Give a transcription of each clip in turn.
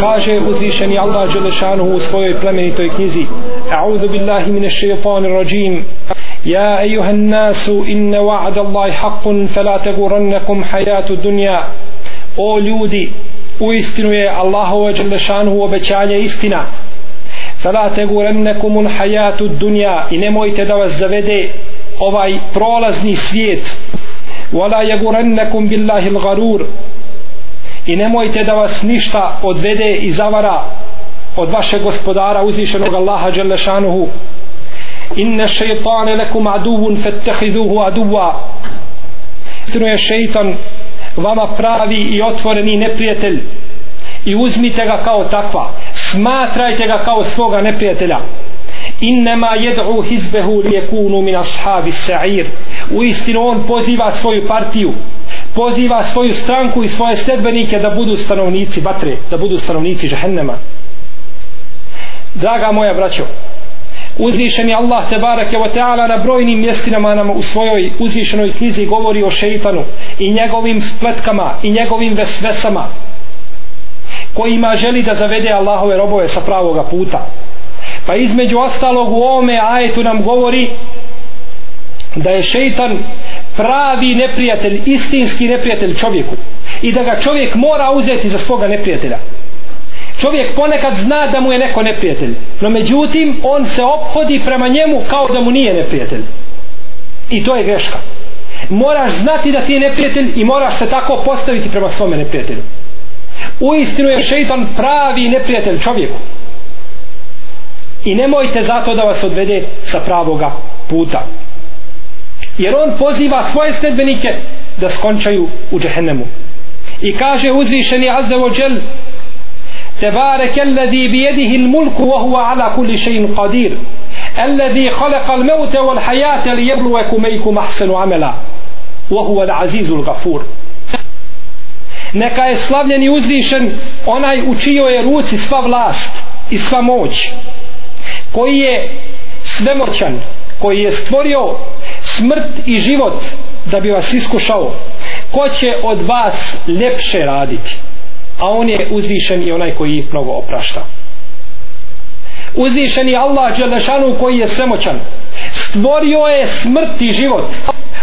Kaže uzvišeni Allah Đelešanuhu u svojoj plemenitoj knjizi A'udhu billahi mine šeitani rajim. Ja ejuhan nasu inne wa'ad Allahi haqqun Fela tegurannakum hajatu dunja O ljudi u istinu je Allahu Đelešanuhu obećanje istina. Fela tegurannakum hajatu dunja I nemojte da vas zavede ovaj prolazni svijet. Wala yagurannakum billahi al-garur i nemojte da vas ništa odvede i zavara od vašeg gospodara uzvišenog Allaha Đelešanuhu inne šeitane lekum aduvun fettehiduhu aduva istinu je šeitan vama pravi i otvoreni neprijatelj. I uzmite ga kao takva. Smatrajte ga kao svoga neprijatelja. Innema jed'u hizbehu lijekunu min ashabi sa'ir u istinu on poziva svoju partiju poziva svoju stranku i svoje sledbenike da budu stanovnici batre, da budu stanovnici žahennema. Draga moja braćo, uzvišen je Allah te barak je ta'ala na brojnim mjestinama nam u svojoj uzvišenoj knjizi govori o šeitanu i njegovim spletkama i njegovim vesvesama kojima želi da zavede Allahove robove sa pravoga puta. Pa između ostalog u ovome ajetu nam govori da je šeitan pravi neprijatelj, istinski neprijatelj čovjeku i da ga čovjek mora uzeti za svoga neprijatelja. Čovjek ponekad zna da mu je neko neprijatelj, no međutim on se obhodi prema njemu kao da mu nije neprijatelj. I to je greška. Moraš znati da ti je neprijatelj i moraš se tako postaviti prema svome neprijatelju. U istinu je šeitan pravi neprijatelj čovjeku. I nemojte zato da vas odvede sa pravoga puta jer on poziva svoje sledbenike da skončaju u džehennemu i kaže uzvišeni azza wa džel تبارك الذي بيده الملك وهو على كل شيء قدير الذي خلق الموت والحياة ليبلوكم أيكم أحسن عملا وهو العزيز الغفور neka je slavljen i uzvišen onaj u čijoj je ruci sva vlast i sva moć koji je svemoćan koji je stvorio smrt i život da bi vas iskušao. Ko će od vas ljepše raditi? A on je uzvišen i onaj koji mnogo oprašta. Uzvišen je Allah Đelešanu koji je svemoćan. Stvorio je smrt i život.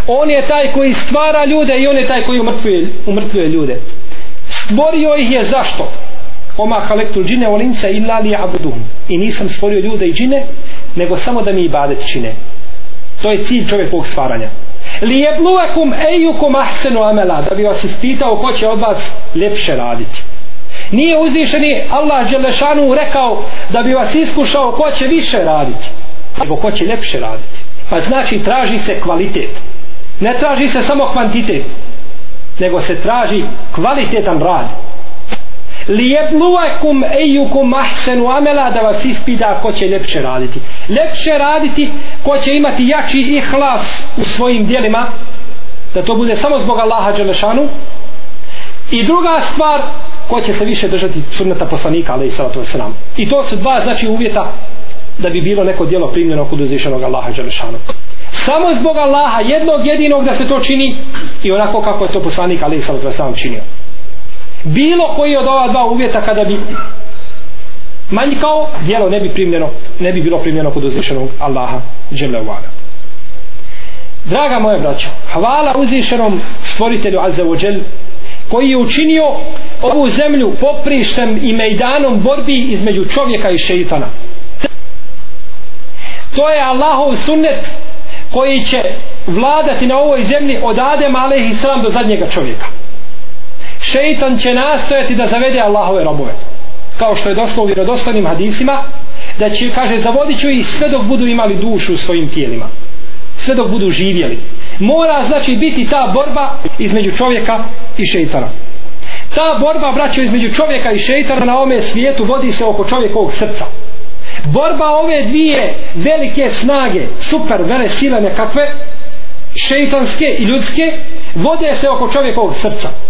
On je taj koji stvara ljude i on je taj koji umrtvuje, umrtvuje ljude. Stvorio ih je zašto? Oma halektul džine olinca illa li abudum i nisam stvorio ljude i džine nego samo da mi ibadet čine. To je cilj čovjekovog stvaranja. Li je bluakum ejukum ahsenu amela, da bi vas ispitao ko će od vas ljepše raditi. Nije uzvišeni Allah Đelešanu rekao da bi vas iskušao ko će više raditi, nego ko će ljepše raditi. Pa znači traži se kvalitet. Ne traži se samo kvantitet, nego se traži kvalitetan rad lijebluvakum ejukum ahsenu amela da vas ispida ko će lepše raditi. Lepše raditi ko će imati jači ihlas u svojim dijelima da to bude samo zbog Allaha Đelešanu. I druga stvar ko će se više držati sunneta poslanika ali i salatu wasalam. I to su dva znači uvjeta da bi bilo neko dijelo primljeno kod uzvišenog Allaha Đelešanu. Samo zbog Allaha jednog jedinog da se to čini i onako kako je to poslanik ali i salatu wasalam činio bilo koji od ova dva uvjeta kada bi manjkao, dijelo ne bi primljeno, ne bi bilo primljeno kod uzvišenog Allaha dželle uvala. Draga moja braćo, hvala uzvišenom stvoritelju Azza wa koji je učinio ovu zemlju poprištem i mejdanom borbi između čovjeka i šeitana. To je Allahov sunnet koji će vladati na ovoj zemlji od Adema alaihi do zadnjega čovjeka šeitan će nastojati da zavede Allahove robove. Kao što je došlo u vjerodostojnim hadisima da će, kaže, zavodit ću ih sve dok budu imali dušu u svojim tijelima. Sve dok budu živjeli. Mora znači biti ta borba između čovjeka i šeitana. Ta borba braćo između čovjeka i šeitana na ome svijetu vodi se oko čovjekovog srca. Borba ove dvije velike snage super vele sile nekakve šeitanske i ljudske vode se oko čovjekovog srca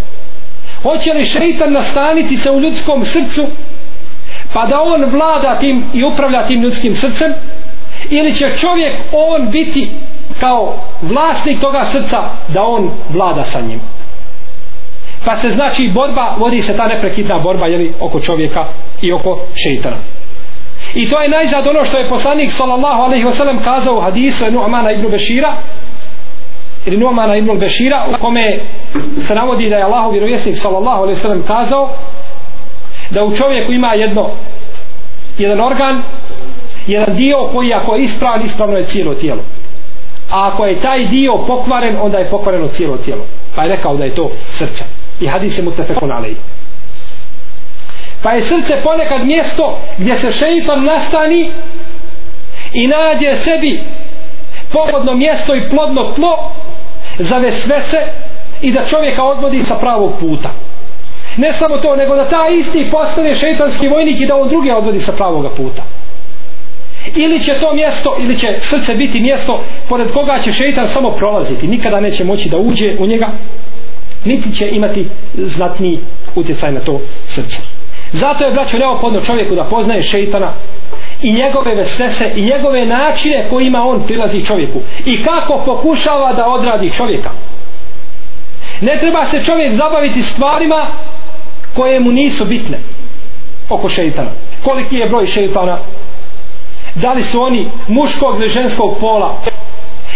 hoće li šeitan nastaniti se u ljudskom srcu pa da on vlada tim i upravlja tim ljudskim srcem ili će čovjek on biti kao vlasnik toga srca da on vlada sa njim? Pa se znači borba vodi se ta neprekidna borba jeli, oko čovjeka i oko šeitana. I to je najzad ono što je poslanik sallallahu alaihi wasallam kazao u hadisu Nuhmana ibn Bešira ili Nu'mana ibn Bešira u kome se navodi da je Allahov vjerovjesnik sallallahu alaihi sellem kazao da u čovjeku ima jedno jedan organ jedan dio koji ako je ispravan ispravno je cijelo tijelo. A ako je taj dio pokvaren onda je pokvareno cijelo tijelo. Pa je rekao da je to srce. I hadis je mutafekun alej. Pa je srce ponekad mjesto gdje se šeitan nastani i nađe sebi pogodno mjesto i plodno tlo za vesvese i da čovjeka odvodi sa pravog puta. Ne samo to nego da ta isti postane šeitanski vojnik i da on druge odvodi sa pravoga puta. Ili će to mjesto ili će srce biti mjesto pored koga će šeitan samo prolaziti. Nikada neće moći da uđe u njega niti će imati znatni utjecaj na to srce. Zato je braćo neophodno čovjeku da poznaje šeitana i njegove vesnese i njegove načine kojima on prilazi čovjeku. I kako pokušava da odradi čovjeka. Ne treba se čovjek zabaviti stvarima koje mu nisu bitne. Oko šeitana. Koliki je broj šeitana? Da li su oni muškog ili ženskog pola?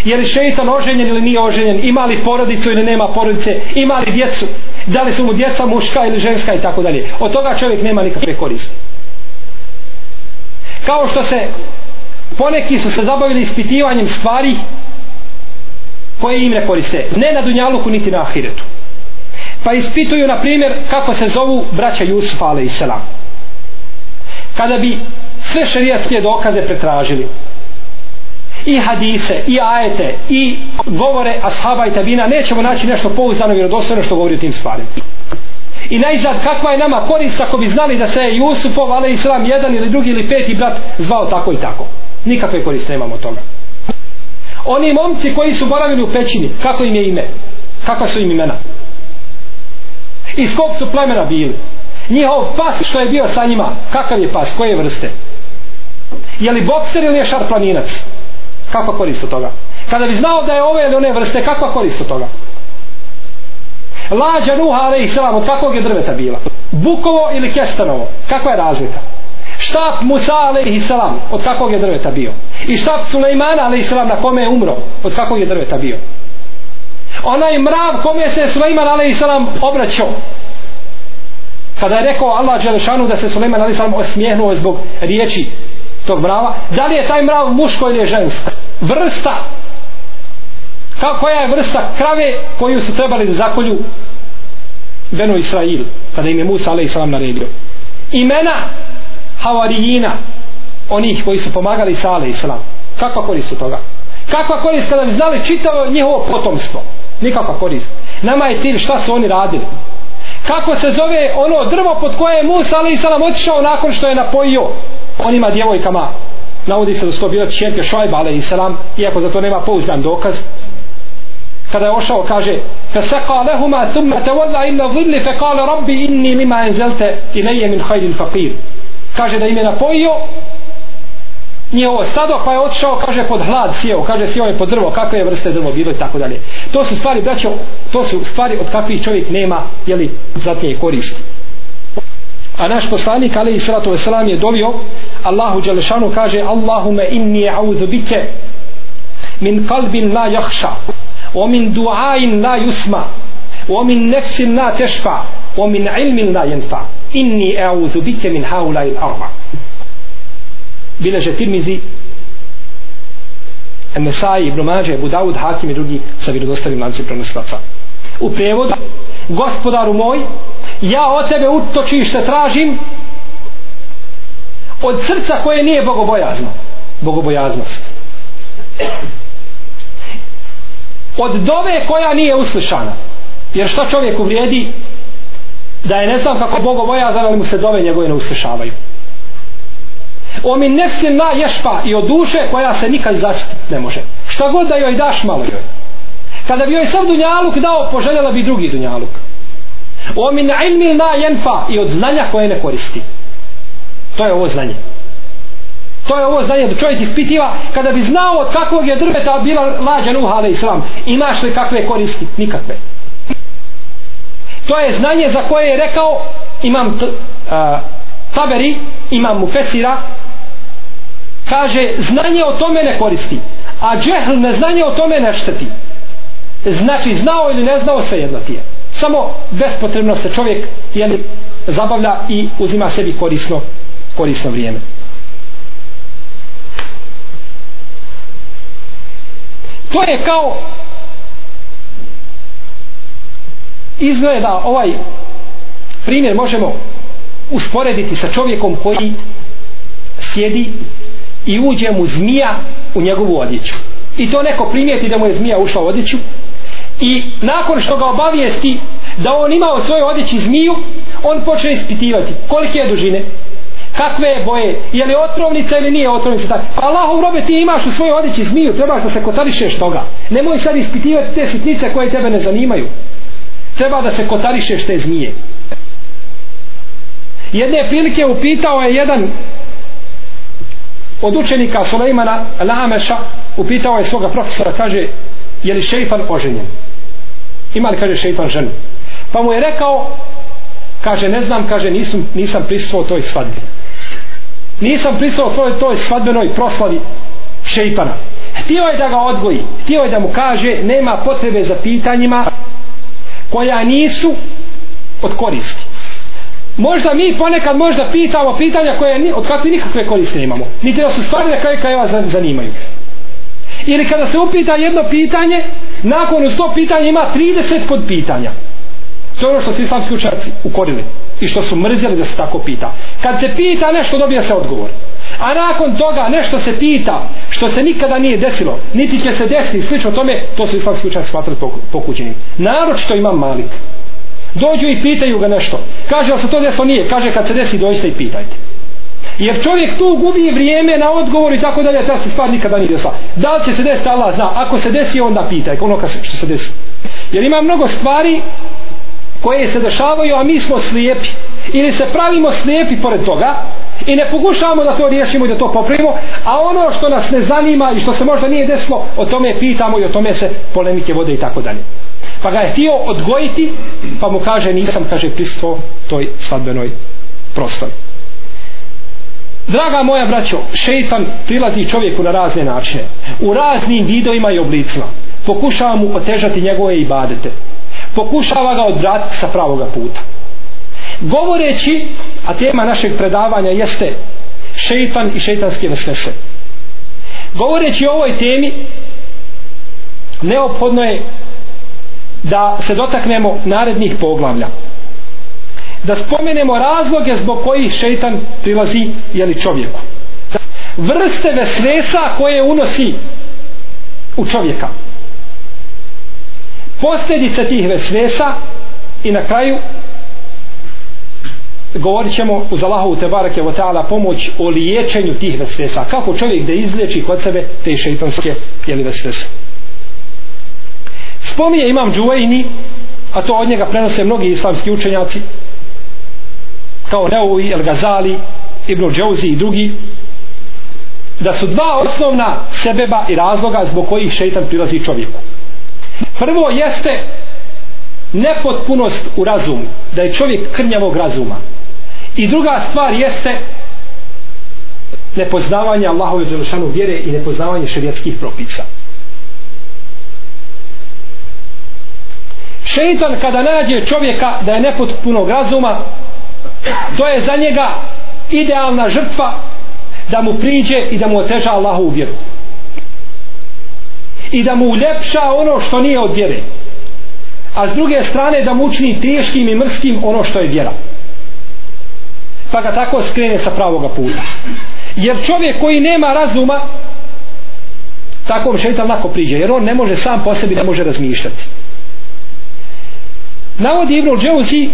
Je li šeitan oženjen ili nije oženjen? Ima li porodicu ili nema porodice? Ima li djecu? Da li su mu djeca muška ili ženska i tako dalje? Od toga čovjek nema nikakve koriste kao što se poneki su se zabavili ispitivanjem stvari koje im ne koriste ne na Dunjaluku niti na Ahiretu pa ispituju na primjer kako se zovu braća Jusufa a.s. kada bi sve šarijatske dokaze pretražili i hadise, i ajete, i govore ashaba i tabina, nećemo naći nešto pouzdano vjerodostojno što govori o tim stvarima. I najzad kakva je nama korist ako bi znali da se je Jusufov, ali islam jedan ili drugi ili peti brat zvao tako i tako. Nikakve koriste nemamo od toga. Oni momci koji su boravili u pećini, kako im je ime? Kakva su im imena? Iz kog su plemena bili? Njihov pas što je bio sa njima, kakav je pas, koje vrste? Je li bokser ili je šarplaninac? Kakva korist od toga? Kada bi znao da je ove ili one vrste, kakva korist od toga? Lađa Nuha alaih salam, od kakvog je drveta bila? Bukovo ili kestanovo? Kakva je razlika? Štap Musa alaih salam, od kakvog je drveta bio? I štap Sulejmana alaih salam, na kome je umro? Od kakvog je drveta bio? Onaj mrav kome se Sulejman alaih salam obraćao? Kada je rekao Allah Đelešanu da se Sulejman alaih salam osmijehnuo zbog riječi tog mrava, da li je taj mrav muško ili je žensko? Vrsta Kao koja je vrsta krave koju su trebali da zakolju Beno Israil kada im je Musa a.s. naredio. Imena havarijina onih koji su pomagali sa a.s. kakva korist od toga? Kakva korist kada bi znali čitavo njihovo potomstvo? Nikakva korist. Nama je cilj šta su oni radili. Kako se zove ono drvo pod koje je Musa a.s. otišao nakon što je napojio onima djevojkama? Navodi se da su to bile četke šojba alaih iako za to nema pouzdan dokaz kada je ošao kaže فسقى لهما ثم تولى إلى الظل فقال ربي إني مما أنزلت إلي من خير فقير kaže da im je napojio njihovo stado pa je otišao kaže pod hlad sjeo kaže sjeo je pod drvo kakve je vrste drvo bilo i tako dalje to su stvari braćo to su stvari od kakvih čovjek nema jeli zatnije koristi a naš poslanik alaihi salatu wasalam je dovio Allahu Đalešanu kaže Allahume inni a'udhu bike min kalbin la jahša ومن دعاء لا يسمع ومن نفس لا تشفع ومن علم لا ينفع إني أعوذ بك من هؤلاء الأربع بلجة ترمزي النسائي ابن ماجه ابو داود حاكم i drugi sa vjerodostojnim lancem prenosilaca u prevodu gospodaru moj ja od tebe utočište tražim od srca koje nije bogobojazno bogobojaznost od dove koja nije uslišana. Jer šta čovjeku vrijedi da je ne znam kako Bogo bojazan ali mu se dove njegove ne uslišavaju. O mi nefsin na ješpa i od duše koja se nikad zaštiti ne može. Šta god da joj daš malo joj. Kada bi joj sam dunjaluk dao poželjela bi drugi dunjaluk. O min ilmi na jenfa i od znanja koje ne koristi. To je ovo znanje. To je ovo znanje da čovjek ispitiva kada bi znao od kakvog je drveta bila lađa Nuh alaih islam. Imaš li kakve koristi? Nikakve. to je znanje za koje je rekao imam t, a, Taberi imam mu Fesira kaže znanje o tome ne koristi a džehl neznanje o tome ne šteti znači znao ili ne znao sve jedno ti je samo bespotrebno se čovjek jeli, zabavlja i uzima sebi korisno korisno vrijeme to je kao izgleda ovaj primjer možemo usporediti sa čovjekom koji sjedi i uđe mu zmija u njegovu odjeću. I to neko primijeti da mu je zmija ušla u odjeću i nakon što ga obavijesti da on ima u svojoj odjeći zmiju on počne ispitivati kolike je dužine kakve je boje? Je li otrovnica ili nije otrovnica? Tako. pa Allahov robe ti imaš u svojoj odjeći zmiju trebaš da se kotarišeš toga. Nemoj sad ispitivati te sitnice koje tebe ne zanimaju. Treba da se kotarišeš te zmije. Jedne prilike upitao je jedan od učenika Sulejmana Lameša upitao je svoga profesora kaže je li šeitan oženjen? Ima li kaže šeitan ženu? Pa mu je rekao kaže ne znam kaže nisam, nisam prisutuo toj svadbi nisam prisao toj, toj svadbenoj proslavi šeitana. Htio je da ga odgoji. Htio je da mu kaže nema potrebe za pitanjima koja nisu od koristi. Možda mi ponekad možda pitamo pitanja koje od kakve nikakve koriste imamo niti da su stvari na kraju krajeva zanimaju. Ili kada se upita jedno pitanje nakon uz to pitanje ima 30 pod pitanja to je ono što su islamski učarci ukorili i što su mrzeli da se tako pita. Kad se pita nešto dobija se odgovor. A nakon toga nešto se pita što se nikada nije desilo niti će se desiti slično tome to su islamski učenjaci smatrali Narod naročito imam malik. Dođu i pitaju ga nešto. Kaže ali se to desilo? Nije. Kaže kad se desi dođite i pitajte. Jer čovjek tu gubi vrijeme na odgovor i tako dalje ta se stvar nikada nije desila. Da li će se desiti Allah zna. Ako se desi onda pitaj ono što se desi. Jer ima mnogo stvari koje se dešavaju a mi smo slijepi ili se pravimo slijepi pored toga i ne pokušavamo da to riješimo i da to popravimo a ono što nas ne zanima i što se možda nije desilo o tome pitamo i o tome se polemike vode i tako dalje pa ga je htio odgojiti pa mu kaže nisam kaže pristo toj svadbenoj proslavi Draga moja braćo, šeitan prilazi čovjeku na razne načine, u raznim vidovima i oblicima. Pokušava mu otežati njegove ibadete. Pokušava ga odvratiti sa pravoga puta. Govoreći, a tema našeg predavanja jeste šeitan i šeitanske vesvese. Govoreći o ovoj temi, neophodno je da se dotaknemo narednih poglavlja da spomenemo razloge zbog kojih šeitan prilazi jeli čovjeku vrste vesvesa koje unosi u čovjeka posljedica tih vesvesa i na kraju govorit ćemo uz Allahovu te barake wa ta'ala pomoć o liječenju tih vesvesa kako čovjek da izliječi kod sebe te šeitanske jeli vesvese spominje imam Džuvajni a to od njega prenose mnogi islamski učenjaci kao Neuvi, El Gazali, Ibn Džauzi i drugi da su dva osnovna sebeba i razloga zbog kojih šeitan prilazi čovjeku prvo jeste nepotpunost u razumu da je čovjek krnjavog razuma. I druga stvar jeste nepoznavanje Allahove Đelešanu vjere i nepoznavanje šerijetskih propisa. Šeitan kada nađe čovjeka da je nepotpunog razuma to je za njega idealna žrtva da mu priđe i da mu oteža Allahu vjeru i da mu uljepša ono što nije od vjere. A s druge strane da mu učini teškim i mrskim ono što je vjera. Pa ga tako skrene sa pravoga puta. Jer čovjek koji nema razuma takvom šeitan lako priđe jer on ne može sam po sebi ne može razmišljati. Navodi Ibnul Džeuzi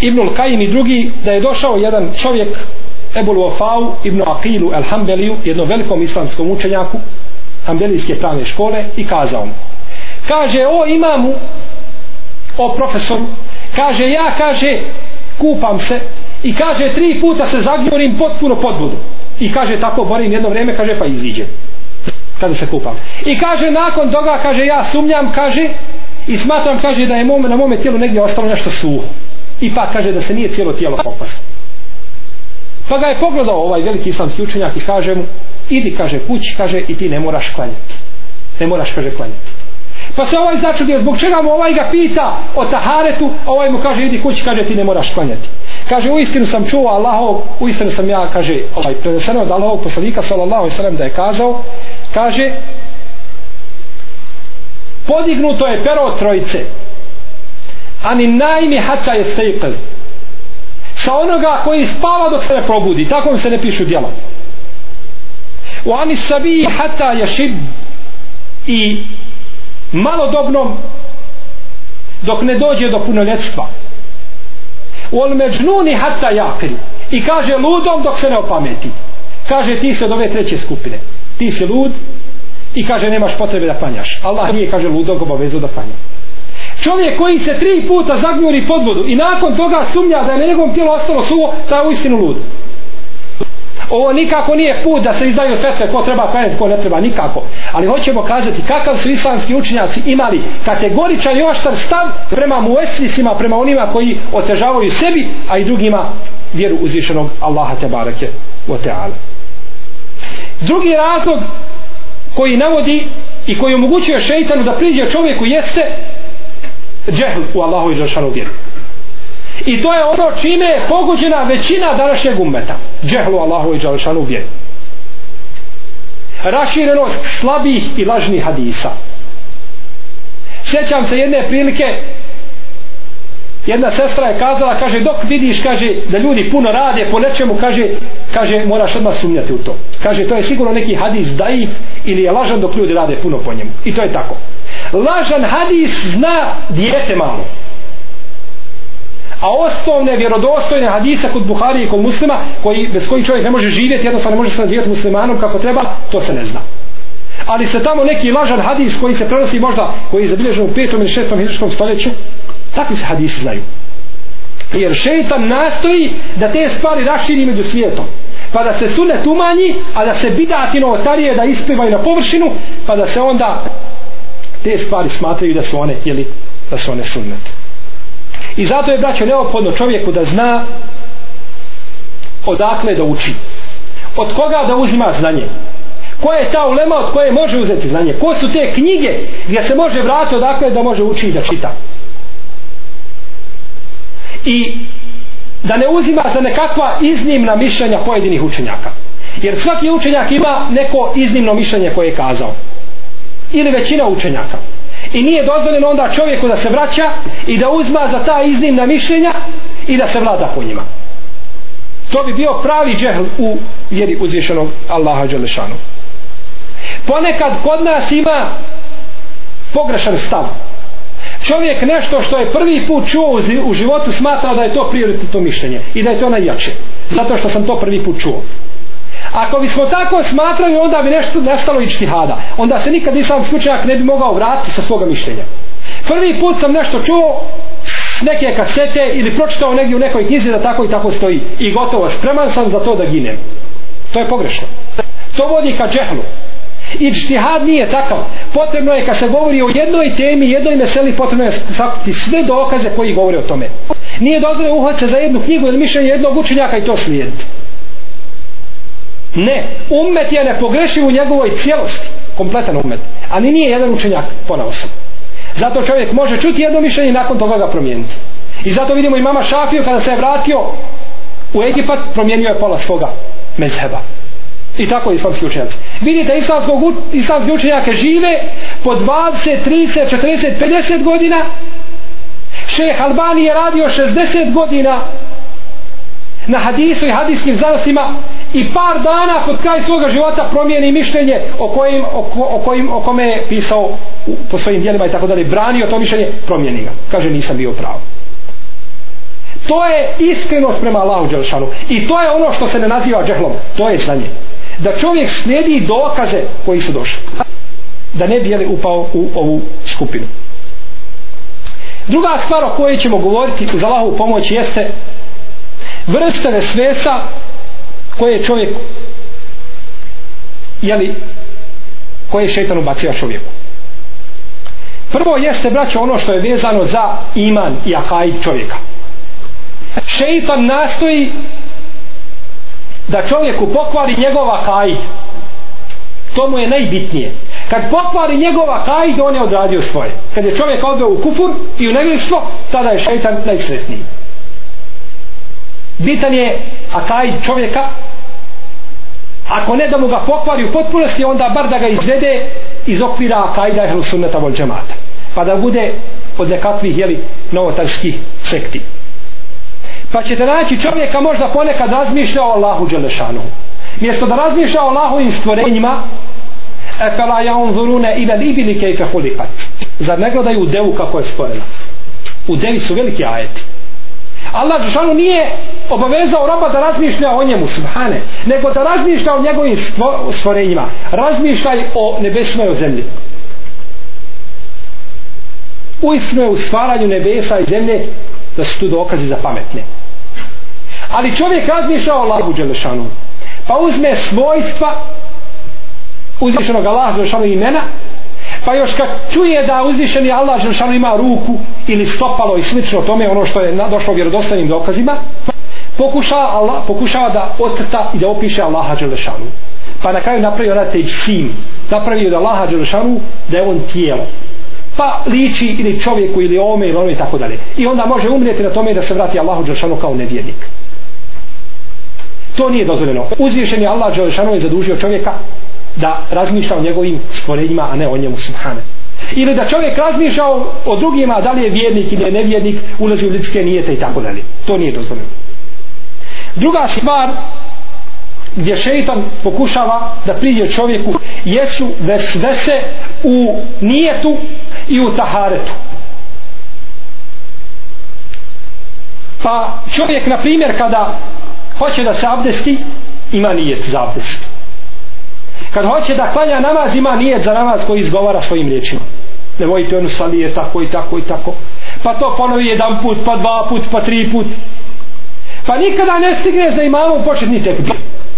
Ibnul Kajim i drugi da je došao jedan čovjek Ebul Wafau Ibn Aqilu El Hanbeliju jednom velikom islamskom učenjaku Hambelijske pravne škole i kazao mu. Kaže o imamu o profesoru kaže ja kaže kupam se i kaže tri puta se zagnjurim potpuno pod vodu. I kaže tako borim jedno vrijeme kaže pa iziđem. Kada se kupam i kaže nakon toga kaže ja sumnjam kaže i smatram kaže da je mom, na mome tijelu negdje ostalo nešto suho. I pa kaže da se nije cijelo tijelo pokvasilo pa ga je pogledao ovaj veliki islamski učenjak i kaže mu idi kaže kući kaže i ti ne moraš klanjati ne moraš kaže klanjati pa se ovaj začudio zbog čega mu ovaj ga pita o taharetu ovaj mu kaže idi kući kaže ti ne moraš klanjati. Kaže u istinu sam čuo Allahov u istinu sam ja kaže ovaj preneseno od Allahovog poslanika sallallahu alejhi ve sellem da je kazao kaže podignuto je pero trojice. Ani najmi hata je stejqel. Sa onoga koji spava dok se ne probudi tako mi se ne pišu djela u ani sabi hata jašib i malodobnom dok ne dođe do punoljetstva. U ol međnuni hata jakri i kaže ludom dok se ne opameti. Kaže ti se od ove treće skupine. Ti si lud i kaže nemaš potrebe da panjaš Allah nije kaže ludog obavezu da panja čovjek koji se tri puta zagnjuri pod vodu i nakon toga sumnja da je na njegovom tijelu ostalo suvo taj je u istinu lud ovo nikako nije put da se izdaju fetve ko treba klanjati, ko ne treba, nikako. Ali hoćemo kazati kakav su islamski učenjaci imali kategoričan i oštar stav prema mueslisima, prema onima koji otežavaju sebi, a i drugima vjeru uzvišenog Allaha te barake o teala. Drugi razlog koji navodi i koji omogućuje šeitanu da priđe čovjeku jeste džehl u Allahu i Žešanu vjeru. I to je ono čime je pogođena većina današnjeg ummeta. Džehlu Allahu i Đalšanu vjeru. Raširenost slabih i lažnih hadisa. Sjećam se jedne prilike jedna sestra je kazala, kaže, dok vidiš, kaže, da ljudi puno rade po nečemu, kaže, kaže, moraš odmah sumnjati u to. Kaže, to je sigurno neki hadis daif ili je lažan dok ljudi rade puno po njemu. I to je tako. Lažan hadis zna dijete malo a osnovne vjerodostojne hadise kod Buhari i kod muslima koji, bez koji čovjek ne može živjeti jednostavno ne može se živjeti muslimanom kako treba to se ne zna ali se tamo neki lažan hadis koji se prenosi možda koji je zabilježen u 5. ili 6. hiđarskom stoljeću takvi se hadisi znaju jer šeitan nastoji da te stvari raširi među svijetom pa da se sunet umanji a da se bidati novotarije da isplivaju na površinu pa da se onda te stvari smatraju da su one ili da su one sunnete I zato je braćo neophodno čovjeku da zna odakle da uči. Od koga da uzima znanje. Ko je ta ulema od koje može uzeti znanje? Ko su te knjige gdje se može vratiti odakle da može uči i da čita? I da ne uzima za nekakva iznimna mišljenja pojedinih učenjaka. Jer svaki učenjak ima neko iznimno mišljenje koje je kazao. Ili većina učenjaka i nije dozvoljeno onda čovjeku da se vraća i da uzma za ta iznimna mišljenja i da se vlada po njima. To bi bio pravi džehl u vjeri uzvišenog Allaha Đelešanu. Ponekad kod nas ima pogrešan stav. Čovjek nešto što je prvi put čuo u životu smatra da je to prioritetno mišljenje i da je to najjače. Zato što sam to prvi put čuo. Ako bismo tako smatrali, onda bi nešto nestalo ičtihada. Onda se nikad islam slučajak ne bi mogao vratiti sa svoga mišljenja. Prvi put sam nešto čuo neke kasete ili pročitao negdje u nekoj knjizi da tako i tako stoji. I gotovo, spreman sam za to da ginem. To je pogrešno. To vodi ka džehlu. I čtihad nije takav. Potrebno je kad se govori o jednoj temi, jednoj meseli, potrebno je sakupiti sve dokaze koji govore o tome. Nije dozvoljeno uhvat se za jednu knjigu ili mišljenje jednog učenjaka i to slijediti. Ne, ummet je nepogrešiv u njegovoj cijelosti, kompletan ummet, ali nije jedan učenjak ponaosob. Zato čovjek može čuti jedno mišljenje i nakon toga ga promijeniti. I zato vidimo i mama Šafiju kada se je vratio u Egipat, promijenio je pola svoga mezheba. I tako islamski učenjaci. Vidite, islamski učenjake žive po 20, 30, 40, 50 godina. Šeh Albani je radio 60 godina na hadisu i hadiskim zanosima i par dana pod kraj svoga života promijeni mišljenje o kojim, o, o kojim o kome je pisao u, po svojim dijelima i tako dalje. Branio to mišljenje promijeni ga. Kaže nisam bio pravo to je iskrenost prema Allahu Đelšanu. I to je ono što se ne naziva džehlom. To je znanje. Da čovjek slijedi dokaze koji su došli. Da ne bi jeli upao u ovu skupinu. Druga stvar o kojoj ćemo govoriti uz Allahovu pomoć jeste vrste vesvesa koje čovjek jeli koje šeitan ubacio čovjeku. Prvo jeste braćo ono što je vezano za iman i akaid čovjeka. Šeitan nastoji da čovjeku pokvari njegova akaid. To mu je najbitnije. Kad pokvari njegova akaid on je odradio svoje. Kad je čovjek odveo u kufur i u nevještvo tada je šeitan najsretniji bitan je akaid čovjeka. Ako ne da mu ga pokvari u potpunosti onda bar da ga izvede iz okvira akajda ehlu sunneta vol džemata pa da bude od nekakvih jeli, novotarskih sekti. Pa ćete naći čovjeka možda ponekad razmišlja o Allahu Đelešanu. Mjesto da razmišlja o Allahovim stvorenjima e fela ja unzurune ila libili kejfe hulikat. Zar ne gledaju u devu kako je stvorena? U devi su veliki ajeti. Allah Žešanu nije obavezao roba da razmišlja o njemu, subhane, nego da razmišlja o njegovim stvorenjima. Razmišljaj o nebesnoj o zemlji. Uistno je u stvaranju nebesa i zemlje da su tu dokazi za pametne. Ali čovjek razmišlja o Allahu Đelešanu. Pa uzme svojstva uzvišenog Allaha Đelešanu imena pa još kad čuje da uzvišeni Allah Želšanu ima ruku ili stopalo i slično tome ono što je došlo vjerodostanim dokazima pokušava, Allah, pokušava da ocrta i da opiše Allaha Želšanu. Pa na kraju napravi onaj teđsim napravi od Allaha Želšanu da je on tijelo. Pa liči ili čovjeku ili ome ili ono i tako dalje. I onda može umrijeti na tome da se vrati Allahu Želšanu kao nevjernik. To nije dozvoljeno. Uzvišen je Allah Želšanu je zadužio čovjeka da razmišlja o njegovim stvorenjima, a ne o njemu subhane. Ili da čovjek razmišlja o, o drugima, da li je vjernik ili je nevjernik, ulazi u ljudske nijete i tako dalje. To nije dozvoljeno. Druga stvar gdje šeitan pokušava da priđe čovjeku jesu vesvese u nijetu i u taharetu. Pa čovjek, na primjer, kada hoće da se abdesti, ima nijet za abdest kad hoće da klanja namaz ima nijet za namaz koji izgovara svojim riječima. Ne vojite onu salije tako i tako i tako. Pa to ponovi jedan put pa dva put pa tri put. Pa nikada ne stigne za imamom početni tekbir.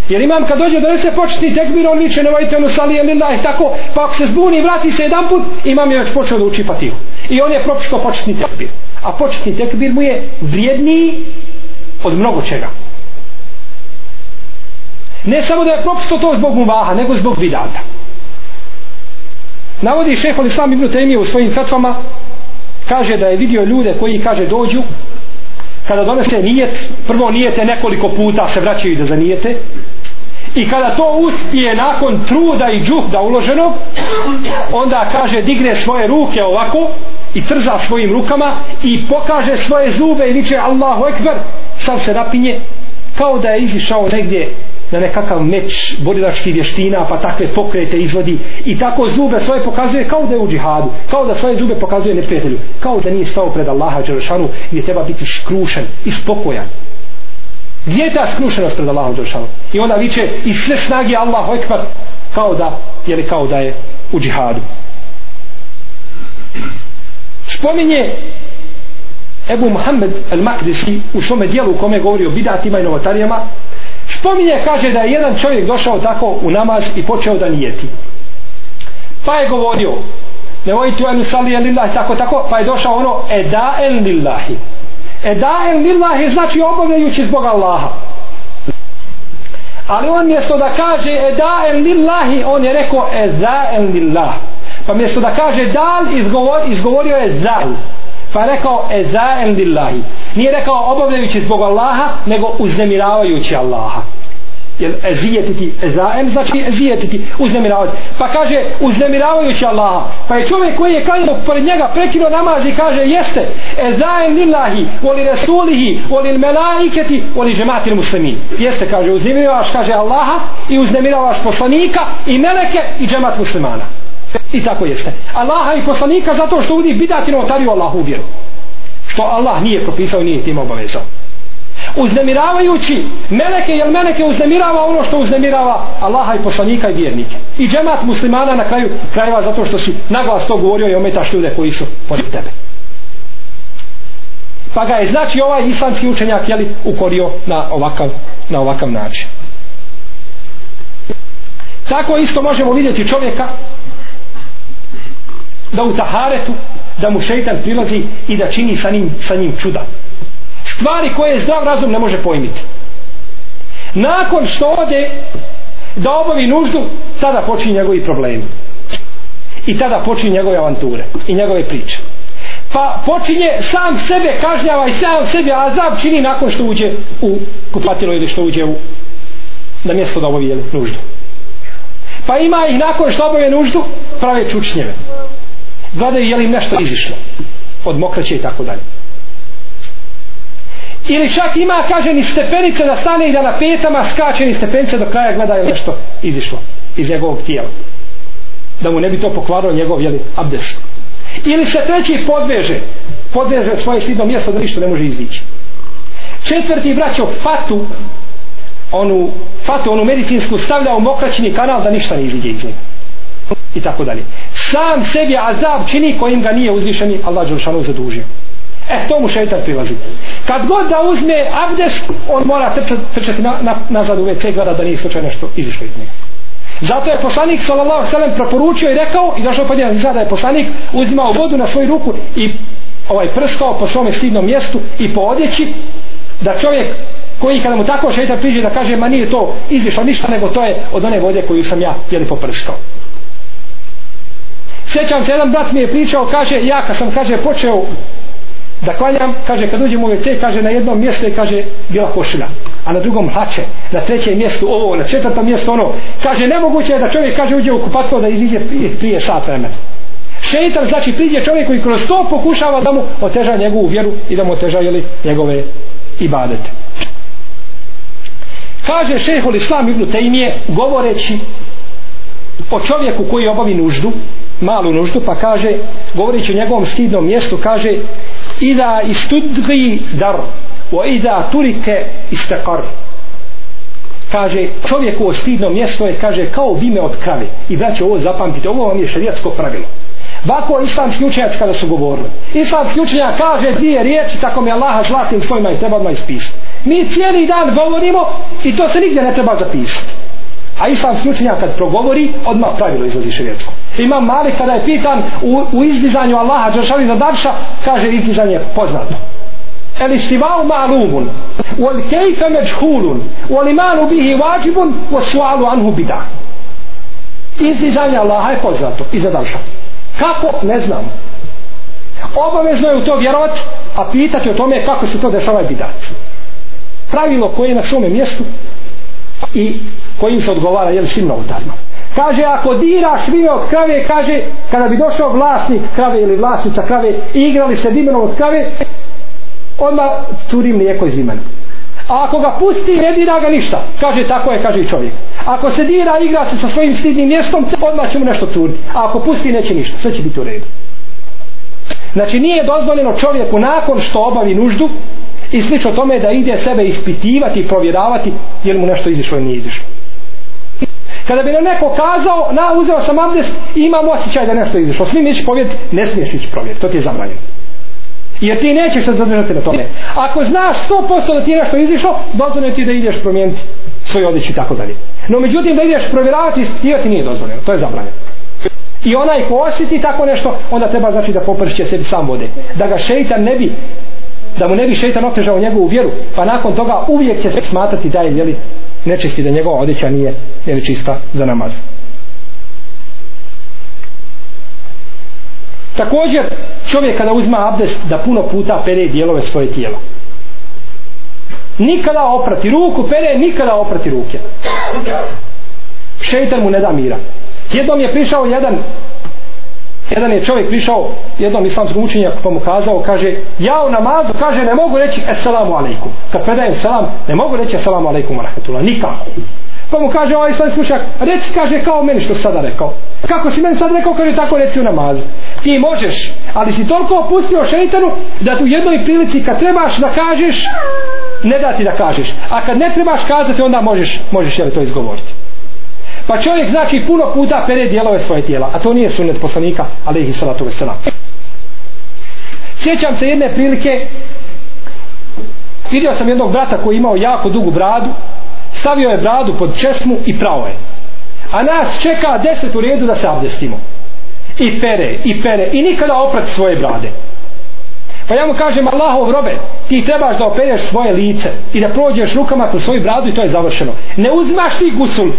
Jer imam kad dođe da se početni tekbir on niče ne vojite onu salije lillah tako. Pa ako se zbuni vrati se jedan put imam je već počeo da uči fatihu. I on je propištao početni tekbir. A početni tekbir mu je vrijedniji od mnogo čega ne samo da je propustio to zbog mubaha nego zbog bidata. Navodi šeho Islam ibn Taymije u svojim fetvama kaže da je vidio ljude koji kaže dođu kada donese nijet prvo nijete nekoliko puta se vraćaju da zanijete i kada to uspije nakon truda i džuhda uloženog onda kaže digne svoje ruke ovako i trza svojim rukama i pokaže svoje zube i viče Allahu Ekber sam se napinje kao da je izišao negdje na nekakav meč borilačkih vještina pa takve pokrete izvodi i tako zube svoje pokazuje kao da je u džihadu kao da svoje zube pokazuje neprijatelju kao da nije stao pred Allaha Đeršanu gdje treba biti skrušen i spokojan. Gdje je ta skrušenost pred Allahom Đeršanu i ona viče i sve snagi Allahu Ekber kao da je kao da je u džihadu. Spominje Ebu Muhammed al-Makdisi u svome dijelu u kome govori o bidatima i novotarijama spominje kaže da je jedan čovjek došao tako u namaz i počeo da nijeti. Pa je govorio ne vojite u enu lillahi tako tako pa je došao ono eda en lillahi edaen lillahi znači obavljajući zbog Allaha. Ali on mjesto da kaže eda en lillahi on je rekao edaen lillahi pa mjesto da kaže dal izgovor, izgovorio je zal pa je rekao ezaen lillahi nije rekao obavljajući zbog Allaha nego uznemiravajući Allaha. Jer ezijetiti ezaem znači ezijetiti uznemiravati pa kaže uznemiravajući Allaha. Pa je čovjek koji je klanio pored njega prekinuo namaz i kaže jeste. Ezaem lillahi voli resulihi, voli melaiketi voli džematir muslimin jeste kaže uznemiravaš kaže Allaha i uznemiravaš poslanika i meleke i džemat muslimana i tako jeste. Allaha i poslanika zato što uvijek bidati novotariju Allahu vjeru. Što Allah nije propisao i nije tim obavezao. Uznemiravajući meleke jer meleke uznemirava ono što uznemirava Allaha i poslanika i vjernike. I džemat muslimana na kraju krajeva zato što si naglas to govorio i ometaš ljude koji su pored tebe. Pa ga je znači ovaj islamski učenjak jeli, ukorio na ovakav, na ovakav način. Tako isto možemo vidjeti čovjeka da u taharetu da mu šeitan prilazi i da čini sa njim, sa njim čuda. Stvari koje zdrav razum ne može pojmiti. Nakon što ode da obavi nuždu tada počinje njegovi problemi. I tada počinje njegove avanture i njegove priče. Pa počinje sam sebe kažnjava i sam sebe azab čini nakon što uđe u kupatilo ili što uđe u na mjesto da obavi nuždu. Pa ima ih nakon što obave nuždu prave čučnjeve gledaju je li im nešto izišlo? Od mokraće i tako dalje. Ili čak ima kaže ni stepenice da stane i da na petama skače ni stepenice do kraja gleda je nešto izišlo iz njegovog tijela. Da mu ne bi to pokvarilo njegov jeli, abdes ili se treći podveže podveže svoje slidno mjesto da ništa ne može izići četvrti braćo fatu onu fatu, onu medicinsku stavlja u mokraćini kanal da ništa ne iziđe iz njega. I tako dalje sam sebi azab čini kojim ga nije uzvišeni Allah Đelšanov zadužio E, to mu šeitan prilazi. Kad god da uzme abdest, on mora trčati, trčati na, na, nazad u WC gleda da nije slučajno nešto izišlo iz njega. Zato je poslanik sallallahu sallam preporučio i rekao i došao pod zna da je poslanik uzimao vodu na svoju ruku i ovaj prskao po svome stidnom mjestu i po odjeći da čovjek koji kada mu tako šeitan priđe da kaže ma nije to izišlo ništa nego to je od one vode koju sam ja jeli poprskao sjećam se jedan brat mi je pričao kaže ja kad sam kaže počeo da klanjam kaže kad uđem u WC kaže na jednom mjestu je kaže bila košulja a na drugom hlače na trećem mjestu ovo na četvrtom mjestu ono. Kaže nemoguće je da čovjek kaže uđe u kupatko da iziđe prije, prije sat vremena. Šeitan znači priđe čovjek koji kroz to pokušava da mu oteža njegovu vjeru i da mu oteža jeli, njegove ibadete. Kaže šehol islam ibn Tejmije govoreći o čovjeku koji obavi nuždu malu nuždu pa kaže govoreći o njegovom stidnom mjestu kaže ida istudgi dar wa ida turike istakar kaže čovjeku o stidnom mjesto je kaže kao vime od krave i da će ovo zapamtiti ovo vam je šarijatsko pravilo Bako islamski učenjac kada su govorili. Islamski učenjac kaže dvije riječi tako mi Allaha zlatim svojima i treba ispisati. Mi cijeli dan govorimo i to se nigdje ne treba zapisati. A islamski učenjak kad progovori, odmah pravilo izlazi širijetsko. Imam Malik kada je pitan u, u izdizanju Allaha Đeršavi za Darša, kaže izdizanje poznato. El istivau ma'lumun, wal kejfe međhulun, wal imanu bihi vađibun, wa sualu anhu bidah. Izdizanje Allaha je poznato i za Darša. Kako? Ne znam. Obavezno je u to vjerovat, a pitati o tome kako se to dešava je bidat. Pravilo koje je na svome mjestu i kojim se odgovara jel svim novotarima. Kaže ako diraš vino od krave kaže kada bi došao vlasnik krave ili vlasnica krave i igrali se dimenom od krave odmah curi mlijeko iz vimena a ako ga pusti ne dira ga ništa. Kaže tako je kaže i čovjek. Ako se dira igra se sa svojim stidnim mjestom odmah će mu nešto curiti. A ako pusti neće ništa. Sve će biti u redu. Znači nije dozvoljeno čovjeku nakon što obavi nuždu i slično tome da ide sebe ispitivati i provjeravati jer mu nešto izišlo ili nije izišlo kada bi nam neko kazao na uzeo sam abdest i imam osjećaj da nešto izišlo svi mi ići povjeriti ne smiješ ići provjeriti to ti je zabranjeno. Jer ti nećeš se zadržati na tome. Ako znaš 100% da ti je nešto izišlo dozvoljeno ti da ideš promijeniti svoj odjeći i tako dalje. No međutim da ideš provjeravati i ispitivati nije dozvoljeno to je zabranjeno. I onaj ko osjeti tako nešto onda treba znači da popršće sebi sam vode. Da ga šeitan ne bi da mu ne bi šeitan otežao njegovu vjeru pa nakon toga uvijek će se smatrati da je jeli, nečisti da njegova odjeća nije jeli, čista za namaz. Također čovjek kada uzma abdest da puno puta pere dijelove svoje tijela nikada oprati ruku pere nikada oprati ruke. Šeitan mu ne da mira. Jednom je prišao jedan jedan je čovjek prišao jednom islamskom učenjaku pa mu kazao kaže ja u namazu kaže ne mogu reći assalamu alaikum. Kad predajem salam ne mogu reći assalamu alaikum rahmetullah nikako. Pa mu kaže ovaj islamski učenjak reci kaže kao meni što sada rekao. Kako si meni sad rekao kaže tako reci u namazu. Ti možeš ali si toliko opustio šeitanu da tu u jednoj prilici kad trebaš da kažeš ne da ti da kažeš. A kad ne trebaš kazati onda možeš možeš jel to izgovoriti. Pa čovjek znači puno puta pere dijelove svoje tijela, a to nije sunnet poslanika, alaihi salatu veselam. Sjećam se jedne prilike, vidio sam jednog brata koji imao jako dugu bradu, stavio je bradu pod česmu i pravo je. A nas čeka deset u redu da se abdestimo. i pere i pere i nikada oprati svoje brade pa ja mu kažem Allahov robe ti trebaš da opereš svoje lice i da prođeš rukama kroz svoju bradu i to je završeno ne uzmaš ti gusul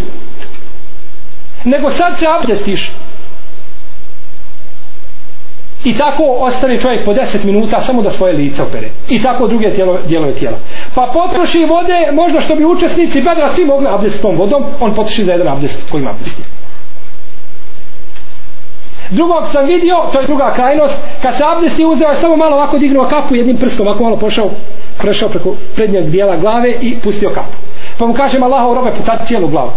nego sad se abdestiš. I tako ostane čovjek po 10 minuta samo da svoje lice opere. I tako druge tijelo, dijelove tijela. Pa potroši vode možda što bi učesnici bedra svi mogli abdest tom vodom on potroši za jedan abdest koji ima drugog sam vidio to je druga krajnost kad se abdesti uzeo samo malo ovako dignuo kapu jednim prstom ovako malo pošao prešao preko prednjeg dijela glave i pustio kapu. Pa mu kažem Allahov robe putati cijelu glavu.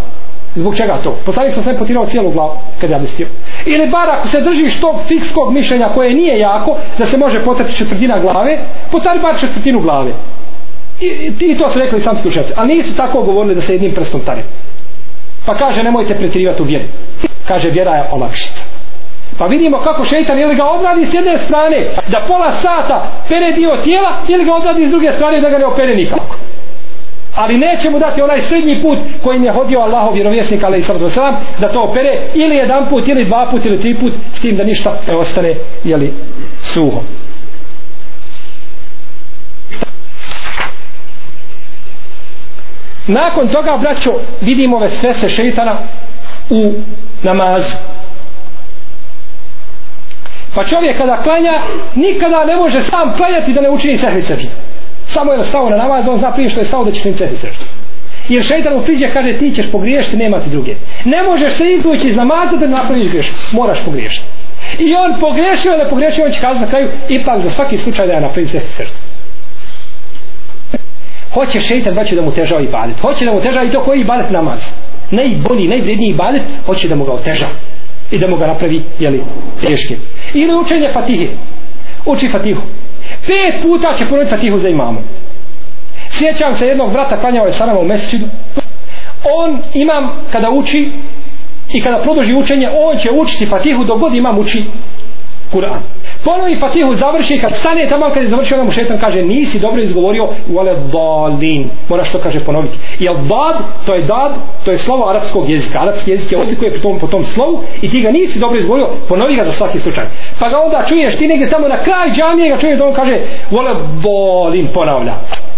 Zbog čega to? Poslanik sam sve potirao cijelu glavu kad je abdestio. Ili bar ako se držiš tog fikskog mišljenja koje nije jako, da se može potrati četvrtina glave, potari bar četvrtinu glave. I, i, i to su rekli islamski učenjaci. Ali nisu tako govorili da se jednim prstom tare. Pa kaže nemojte pretirivati u vjeri. Kaže vjera je olakšica. Pa vidimo kako šeitan ili ga odradi s jedne strane da pola sata pere dio tijela ili ga odradi s druge strane da ga ne opere nikako ali neće mu dati onaj srednji put kojim je hodio Allahov vjerovjesnik ali sallatu da to opere ili jedan put ili dva put ili tri put s tim da ništa ne ostane jeli, suho. Nakon toga braćo vidimo ove svese šeitana u namazu. Pa čovjek kada klanja nikada ne može sam klanjati da ne učini sehvi seždu samo je stao na namaz on zna prije što je stao da će im sehvi seždu jer šeitan mu priđe kaže ti ćeš pogriješiti nema ti druge. Ne možeš se izvući iz namaza da napraviš grešku. moraš pogriješiti. I on pogriješio ne pogriješio on će kazati na kraju ipak za svaki slučaj da je napravim sehvi seždu hoće šeitan da da mu težava ibadet? Hoće da mu težava i to koji badet namaz? Najbolji, najvredniji badet, hoće da mu ga otežava i da mu ga napravi jeli, teškim. Ili učenje fatihe. Uči fatihu pet puta će ponoviti fatihu za imamom sjećam se jednog brata klanjao je sa nama u mesečinu on imam kada uči i kada produži učenje on će učiti fatihu dok god imam uči Kur'an ponovi fatihu završi kad stane tamo kad je završio onda mu šetan kaže nisi dobro izgovorio vole dalin moraš to kaže ponoviti. Jer dad to je dad to je slovo arapskog jezika. Arapski jezik je odlikuje po tom, po tom slovu i ti ga nisi dobro izgovorio ponovi ga za svaki slučaj. Pa ga onda čuješ ti negdje tamo na kraj džamije ga čuješ da on kaže vole dalin ponavlja.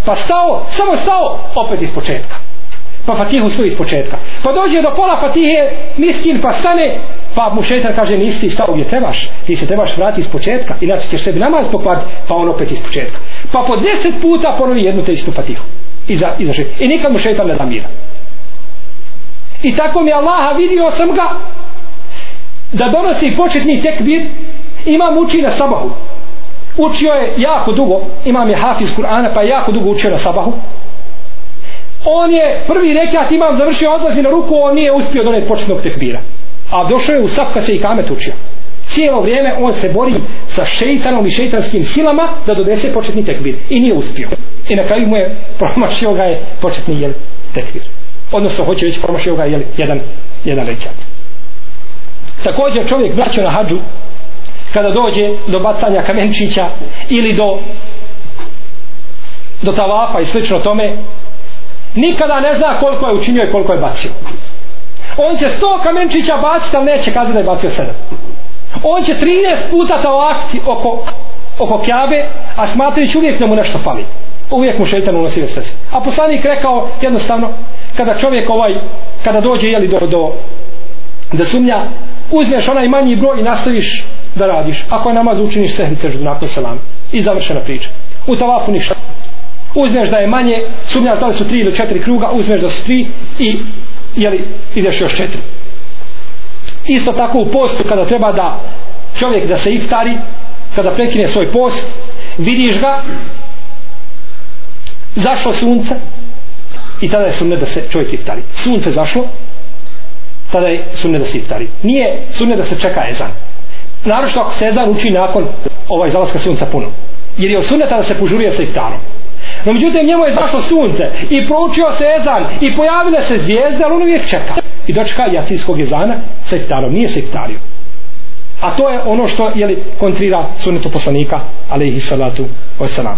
Pa stao samo stao opet iz početka pa fatihu stoji iz početka. Pa dođe do pola fatihe miskin pa stane pa mu šetan kaže nisi ti stao gdje trebaš? Ti se trebaš vratiti iz početka inače ćeš sebi namaz pokvariti pa on opet iz početka. Pa po deset puta ponovi jednu te istu fatihu. I, za, i, za i nikad mu šetan ne da mira i tako mi Allaha vidio sam ga da donosi početni tekbir imam uči na sabahu. Učio je jako dugo imam je hafiz Kur'ana pa je jako dugo učio na sabahu on je prvi rekat imam završio odlazi na ruku on nije uspio doneti početnog tekbira. A došao je u saf kad se i kamet učio. Cijelo vrijeme on se bori sa šeitanom i šeitanskim silama da donese početni tekbir. I nije uspio. I na kraju mu je promašio ga je početni jel, tekbir. Odnosno hoće već promašio ga jel, jedan, jedan rekat. Također čovjek braćo na hađu kada dođe do bacanja kamenčića ili do do tavafa i slično tome nikada ne zna koliko je učinio i koliko je bacio. On će sto kamenčića baciti ali neće kazati da je bacio sedam. On će 13 puta tavafiti oko oko kjabe a smatrajući uvijek da mu nešto fali. Uvijek mu šeitan unosi vesvese a poslanik rekao jednostavno kada čovjek ovaj kada dođe jeli do, do da sumnja uzmeš onaj manji broj i nastaviš da radiš. Ako je namaz učiniš sehni seždu nakon selam i završena priča. U tavafu ništa uzmeš da je manje sumnjaš da li su tri ili četiri kruga uzmeš da su tri i jeli, ideš još četiri. Isto tako u postu kada treba da čovjek da se iftari kada prekine svoj post vidiš ga zašlo sunce i tada je sunne da se čovjek iftari. Sunce zašlo tada je sunne da se iftari. Nije sunne da se čeka ezan. Naročno ako se ezan uči nakon ovaj zalaska sunca puno. Jer je od sunneta da se požurije sa iftarom. No međutim njemu je zašlo sunce i proučio se ezan i pojavile se zvijezde, ali on uvijek čeka. I dočeka jacijskog ezana sa iftarom, nije sa iftario. A to je ono što jeli, kontrira sunetu poslanika, ali ih salatu wasalam.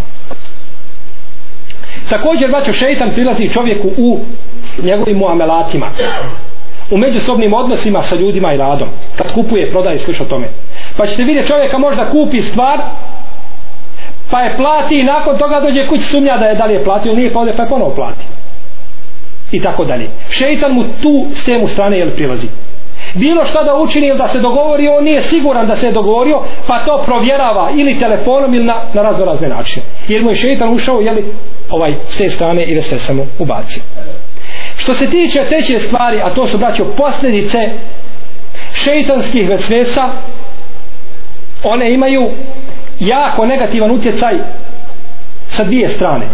Također, braćo, šeitan prilazi čovjeku u njegovim muamelatima. u međusobnim odnosima sa ljudima i radom kad kupuje, prodaje slično tome pa ćete vidjeti čovjeka možda kupi stvar pa je plati i nakon toga dođe kuć sumnja da je da li je platio ili nije pa ode pa je ponovo plati. I tako dalje. Šeitan mu tu s temu strane jel prilazi. Bilo što da učini ili da se dogovori on nije siguran da se je dogovorio pa to provjerava ili telefonom ili na, na razno razne načine. Jer mu je šeitan ušao jeli, ovaj, s te strane i da se samo ubaci. Što se tiče treće stvari a to su braćo posljedice šeitanskih vesvesa one imaju jako negativan utjecaj sa dvije strane.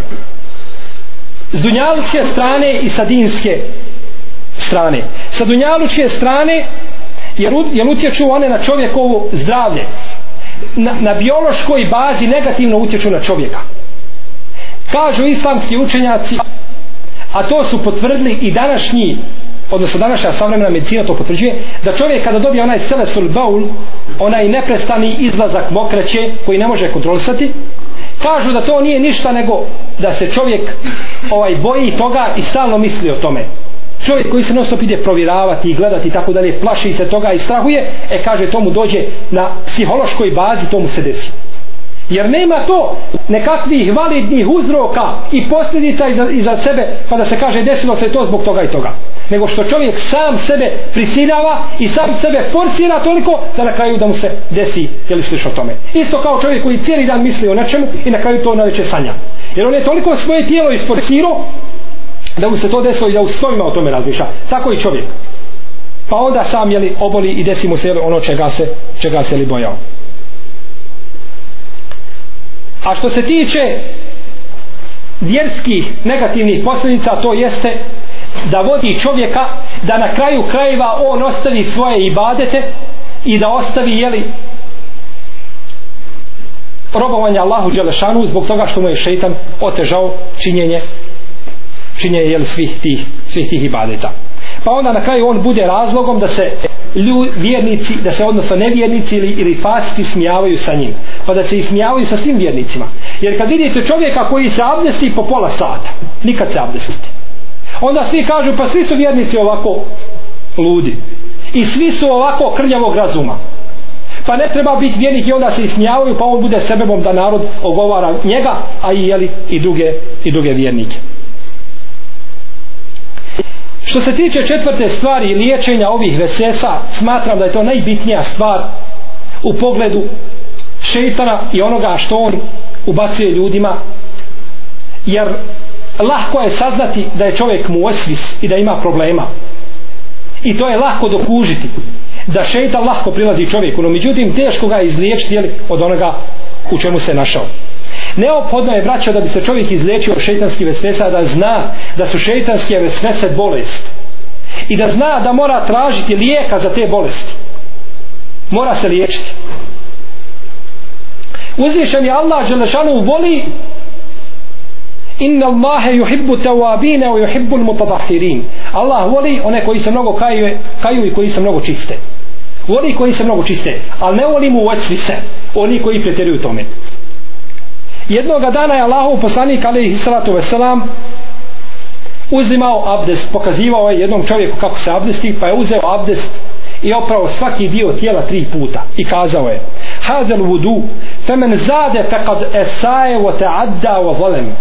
S dunjalučke strane i sa dinske strane. Sa dunjalučke strane jer, jer utječu one na čovjekovo zdravlje. Na, na biološkoj bazi negativno utječu na čovjeka. Kažu islamski učenjaci a to su potvrdili i današnji odnosno današnja savremena medicina to potvrđuje da čovjek kada dobije onaj selesul baul onaj neprestani izlazak mokraće koji ne može kontrolisati kažu da to nije ništa nego da se čovjek ovaj boji toga i stalno misli o tome. Čovjek koji se nonstop ide provjeravati i gledati i tako dalje plaši se toga i strahuje e kaže tomu dođe na psihološkoj bazi tomu se desi jer nema to nekakvih validnih uzroka i posljedica iza, iza sebe pa da se kaže desilo se to zbog toga i toga. Nego što čovjek sam sebe prisiljava i sam sebe forsira toliko da na kraju da mu se desi je li sliš o tome? Isto kao čovjek koji cijeli dan misli o nečemu i na kraju to najveće sanja. Jer on je toliko svoje tijelo isforsirao da mu se to desilo i da u svojima o tome razmišlja. Tako i čovjek. Pa onda sam jeli oboli i desi mu se ono čega se čega se li bojao a što se tiče vjerskih negativnih posljedica to jeste da vodi čovjeka da na kraju krajeva on ostavi svoje ibadete i da ostavi jeli robovanje Allahu Đelešanu zbog toga što mu je šeitan otežao činjenje činjenje jeli, svih, tih, svih tih ibadeta pa onda na kraju on bude razlogom da se lju, vjernici, da se odnosno nevjernici ili, ili fasici smijavaju sa njim. Pa da se ismijavaju sa svim vjernicima. Jer kad vidite čovjeka koji se abdesti po pola sata nikad se abdestiti. Onda svi kažu pa svi su vjernici ovako ludi. I svi su ovako krnjavog razuma. Pa ne treba biti vjernik i onda se ismijavaju pa on bude sebebom da narod ogovara njega a i, jeli, i, druge, i druge vjernike što se tiče četvrte stvari liječenja ovih vesesa smatram da je to najbitnija stvar u pogledu šeitana i onoga što on ubacuje ljudima. Jer lahko je saznati da je čovjek mu osvis i da ima problema. I to je lahko dokužiti da šeitan lahko prilazi čovjeku. No međutim teško ga izliječiti od onoga u čemu se našao neophodno je braćo da bi se čovjek izliječio od šeitanskih vesvesa da zna da su šeitanske vesvese bolest. I da zna da mora tražiti lijeka za te bolesti. Mora se liječiti. Uzvišen je Allah Đelešanu voli inna Allahe yuhibbu tawabine wa yuhibbu mutatahirin Allah voli one koji se mnogo kaju, kaju i koji se mnogo čiste. Voli koji se mnogo čiste ali ne voli mu se oni koji pretjeruju tome jednoga dana je Allahov poslanik alaihi salatu veselam uzimao abdest pokazivao je jednom čovjeku kako se abdesti pa je uzeo abdest i opravo svaki dio tijela tri puta i kazao je hadel vudu femen zade fekad esaje wa ta'adda wa volem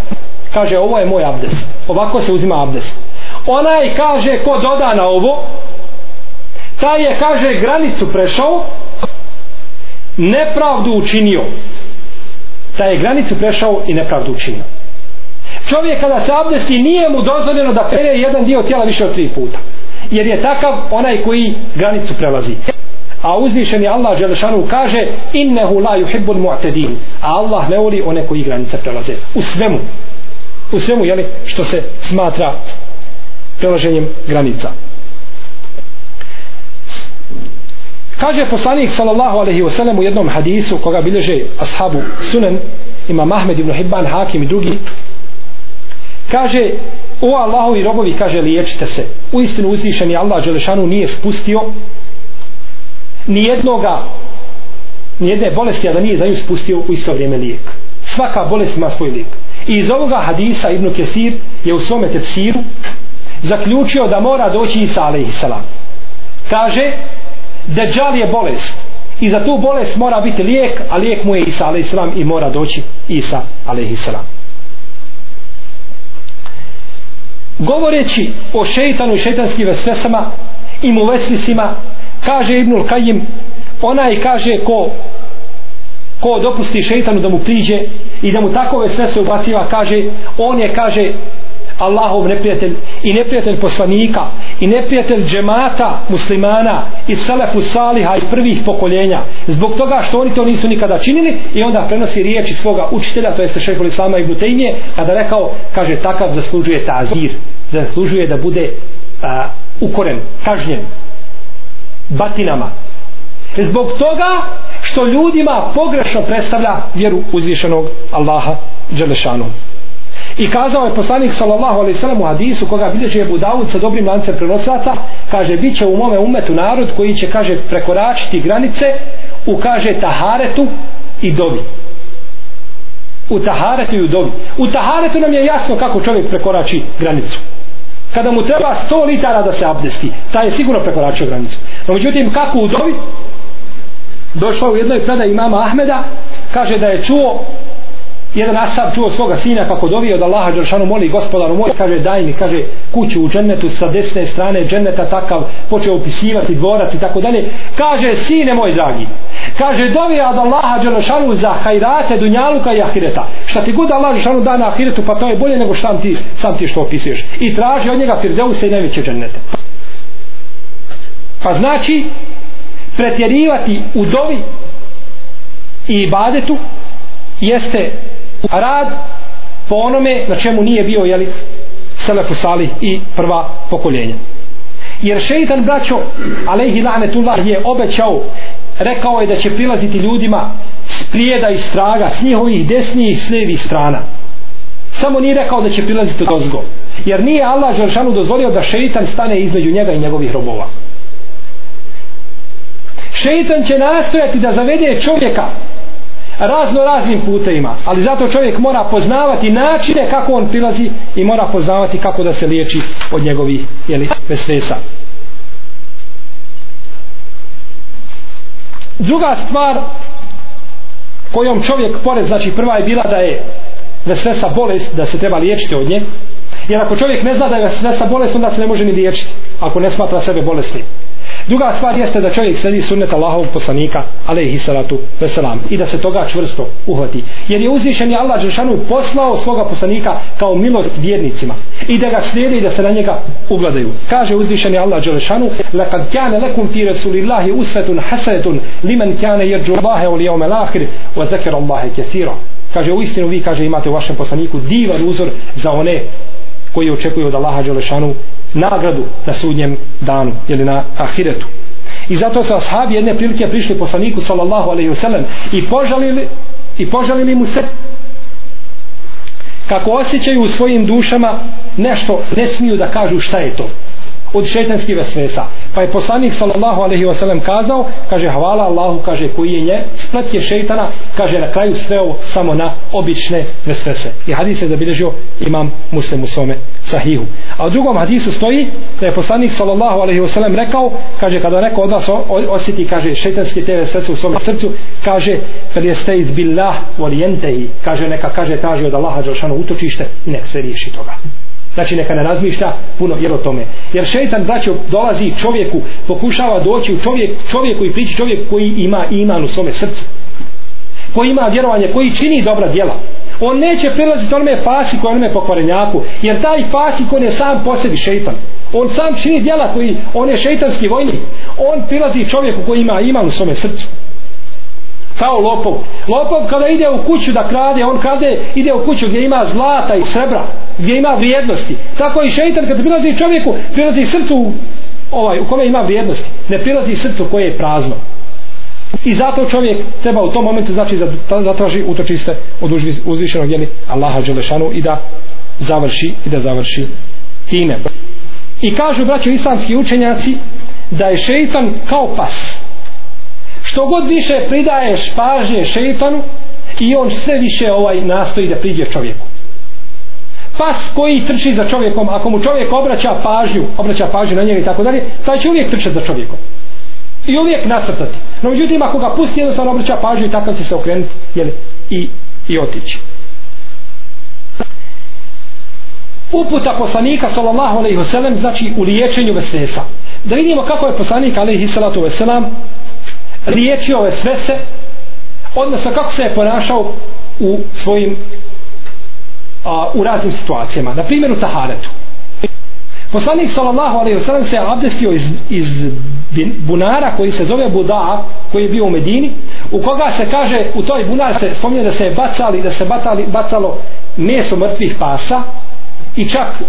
kaže ovo je moj abdest. Ovako se uzima abdest. Onaj kaže ko doda na ovo taj je kaže granicu prešao nepravdu učinio taj je granicu prešao i nepravdu učinio. Čovjek kada se abdesti nije mu dozvoljeno da pere jedan dio tijela više od tri puta. Jer je takav onaj koji granicu prelazi. A uzvišeni Allah Đelešanu kaže innehu la yuhibbul mu'tedin. A Allah ne voli one koji granice prelaze. U svemu. U svemu jeli, što se smatra prelaženjem granica. Kaže poslanik sallallahu alaihi wasallam u jednom hadisu koga bilježe ashabu sunan ima Mahmed ibn Hibban Hakim i drugi. Kaže o Allahu i robovi kaže liječite se. U istinu uzvišeni Allah Đelešanu nije spustio ni jednoga ni jedne bolesti a da nije za nju spustio u isto vrijeme lijek. Svaka bolest ima svoj lijek. I iz ovoga hadisa Ibn Kesir je u svome tefsiru zaključio da mora doći Isa alaihissalam kaže Deđal je bolest i za tu bolest mora biti lijek a lijek mu je Isa a.s. i mora doći Isa a.s. govoreći o šeitanu i šeitanskim vesvesama i mu vesvisima kaže Ibnul Kajim onaj kaže ko ko dopusti šeitanu da mu priđe i da mu takove sve se ubaciva kaže on je kaže Allahov neprijatelj i neprijatelj poslanika i neprijatelj džemata muslimana i selefu saliha iz prvih pokoljenja. Zbog toga što oni to nisu nikada činili i onda prenosi riječi svoga učitelja to jeste šehol Islama i Butejnije kada rekao kaže takav zaslužuje tazir zaslužuje da bude a, ukoren, kažnjen batinama. Zbog toga što ljudima pogrešno predstavlja vjeru uzvišenog Allaha Đelešanu i kazao je poslanik sallallahu alejhi ve sellem u hadisu koga bilježi je Budavud sa dobrim lancem prenosilaca kaže biće u mome umetu narod koji će kaže prekoračiti granice u kaže taharetu i dovi. u taharetu i u dovi. u taharetu nam je jasno kako čovjek prekorači granicu kada mu treba 100 litara da se abdesti taj je sigurno prekoračio granicu no međutim kako u dovi? došao u jednoj predaj imama Ahmeda kaže da je čuo jedan asab čuo svoga sina kako dovio od Allaha Đeršanu moli gospodaru moj kaže daj mi kaže kuću u džennetu sa desne strane dženneta takav počeo upisivati dvorac i tako dalje. Kaže sine moj dragi kaže dovija od Allaha Đeršanu za hajrate dunjaluka i ahireta. Šta ti god Allah Đeršanu da na ahiretu pa to je bolje nego šta ti, sam ti što opisuješ. I traži od njega firdeuse i najveće džennete. Pa znači pretjerivati u dovi i ibadetu jeste rad po onome na čemu nije bio jeli, Selefu Salih i prva pokoljenja. Jer šeitan braćo alejhi lanetullah je obećao rekao je da će prilaziti ljudima s prijeda i straga s njihovih desnijih i levih strana. Samo nije rekao da će prilaziti dozgo jer nije Allah Žaršanu dozvolio da šeitan stane između njega i njegovih robova. Šeitan će nastojati da zavede čovjeka razno raznim putevima ali zato čovjek mora poznavati načine kako on prilazi i mora poznavati kako da se liječi od njegovih jeli, vesvesa druga stvar kojom čovjek pored znači prva je bila da je vesvesa bolest da se treba liječiti od nje. Jer ako čovjek ne zna da je vesvesa bolest onda se ne može ni liječiti ako ne smatra sebe bolestnim Druga stvar jeste da čovjek sledi sunnet Allahovog poslanika, alejhi salatu veselam, i da se toga čvrsto uhvati. Jer je uzvišen je Allah Đelšanu poslao svoga poslanika kao milost vjernicima i da ga slijede i da se na njega ugledaju. Kaže uzvišen je Allah Đelšanu, لَقَدْ كَانَ لَكُمْ فِي رَسُولِ اللَّهِ أُسْفَةٌ حَسَنَةٌ لِمَنْ كَانَ يَرْجُ اللَّهَ وَالْيَوْمَ الْآخِرِ وَذَكَرَ اللَّهَ كَثِيرًا Kaže u istinu vi kaže imate u vašem poslaniku divan uzor za one koji očekuju od Allaha Đelešanu nagradu na sudnjem danu ili na ahiretu. I zato su ashabi jedne prilike prišli poslaniku sallallahu alaihi wasallam i požalili i požalili mu se kako osjećaju u svojim dušama nešto ne smiju da kažu šta je to od šetanskih vesvesa. Pa je poslanik sallallahu alejhi ve sellem kazao, kaže hvala Allahu, kaže koji je nje splet je šejtana, kaže na kraju sveo samo na obične vesvese. I hadis je zabilježio imam Muslim u svome sahihu. A u drugom hadisu stoji da je poslanik sallallahu alejhi ve sellem rekao, kaže kada neko od vas osjeti, kaže šejtanske te vesvese u svom srcu, kaže kad je billah wal yantahi, kaže neka kaže traži od Allaha dželle utočište i nek se riješi toga znači neka ne razmišlja puno jer o tome. Jer šeitan braćo dolazi čovjeku pokušava doći u čovjek, čovjeku i prići čovjek koji ima iman u svome srcu. Koji ima vjerovanje koji čini dobra djela. On neće prilaziti onome fasi koji onome pokvarenjaku jer taj fasi koji je sam posebi šeitan. On sam čini djela koji on je šeitanski vojnik. On prilazi čovjeku koji ima iman u svome srcu kao lopov. Lopov kada ide u kuću da krade, on krade, ide u kuću gdje ima zlata i srebra, gdje ima vrijednosti. Tako i šeitan kad prilazi čovjeku, prilazi srcu ovaj, u kome ima vrijednosti. Ne prilazi srcu koje je prazno. I zato čovjek treba u tom momentu znači zatraži utočiste od uzvišenog jeli Allaha Đelešanu i da završi i da završi time. I kažu braćo islamski učenjaci da je šeitan kao pas što god više pridaješ pažnje šeitanu i on sve više ovaj nastoji da priđe čovjeku. Pas koji trči za čovjekom ako mu čovjek obraća pažnju obraća pažnju na njega i tako dalje taj će uvijek trčati za čovjekom. I uvijek nasrtati. No međutim ako ga pusti jednostavno obraća pažnju i takav će se okrenuti jeli, i, i otići. Uputa poslanika sallallahu alejhi ve sellem znači u liječenju vesvesa da vidimo kako je poslanik alejhi salatu ve selam liječio se odnosno kako se je ponašao u svojim a, u raznim situacijama. Na primjer u taharetu. Poslanik sallallahu alejhi ve sellem se abdestio iz, iz bunara koji se zove Buda koji je bio u Medini u koga se kaže u toj bunar se spominje da se je bacali da se batali, bacalo meso mrtvih pasa i čak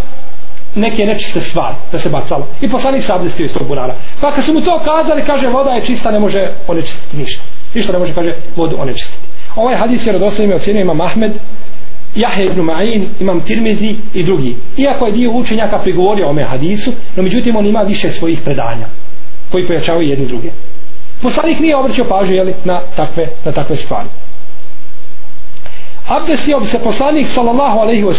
neke nečiste stvari da se bacalo i poslanik se abdestio iz tog bunara pa kad su mu to kazali kaže voda je čista ne može onečistiti ništa ništa ne može kaže vodu onečistiti ovaj hadis je radosan ime ocjenio imam Ahmed Jahe ibn Ma'in, imam Tirmizi i drugi. Iako je dio učenjaka prigovorio ome hadisu, no međutim on ima više svojih predanja koji pojačavaju jedni druge. Poslanik nije obraćao pažnju jeli, na, takve, na takve stvari. Abdestio bi se poslanik sallallahu alaihi wa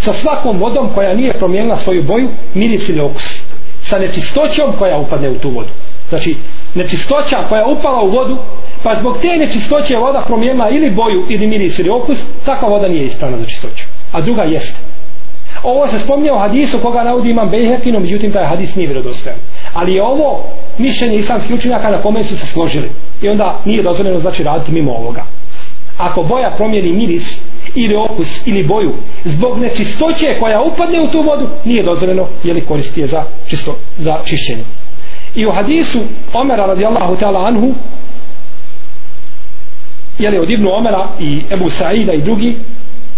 sa svakom vodom koja nije promijenila svoju boju, miris ili okus. Sa nečistoćom koja upadne u tu vodu. Znači, nečistoća koja upala u vodu, pa zbog te nečistoće voda promijenila ili boju ili miris ili okus, takva voda nije ispravna za čistoću. A druga jeste. Ovo se spominje u hadisu koga navodi imam Bejhekinu, međutim taj hadis nije vjerodostojan. Ali je ovo mišljenje islamskih učenjaka na kome su se složili. I onda nije dozvoljeno znači raditi mimo ovoga. Ako boja promijeni miris ili okus ili boju zbog nečistoće koja upadne u tu vodu, nije dozvoljeno je li koristi je za, čisto, za čišćenje. I u hadisu Omera radijallahu ta'ala anhu je li od Ibnu Omera i Ebu Saida i drugi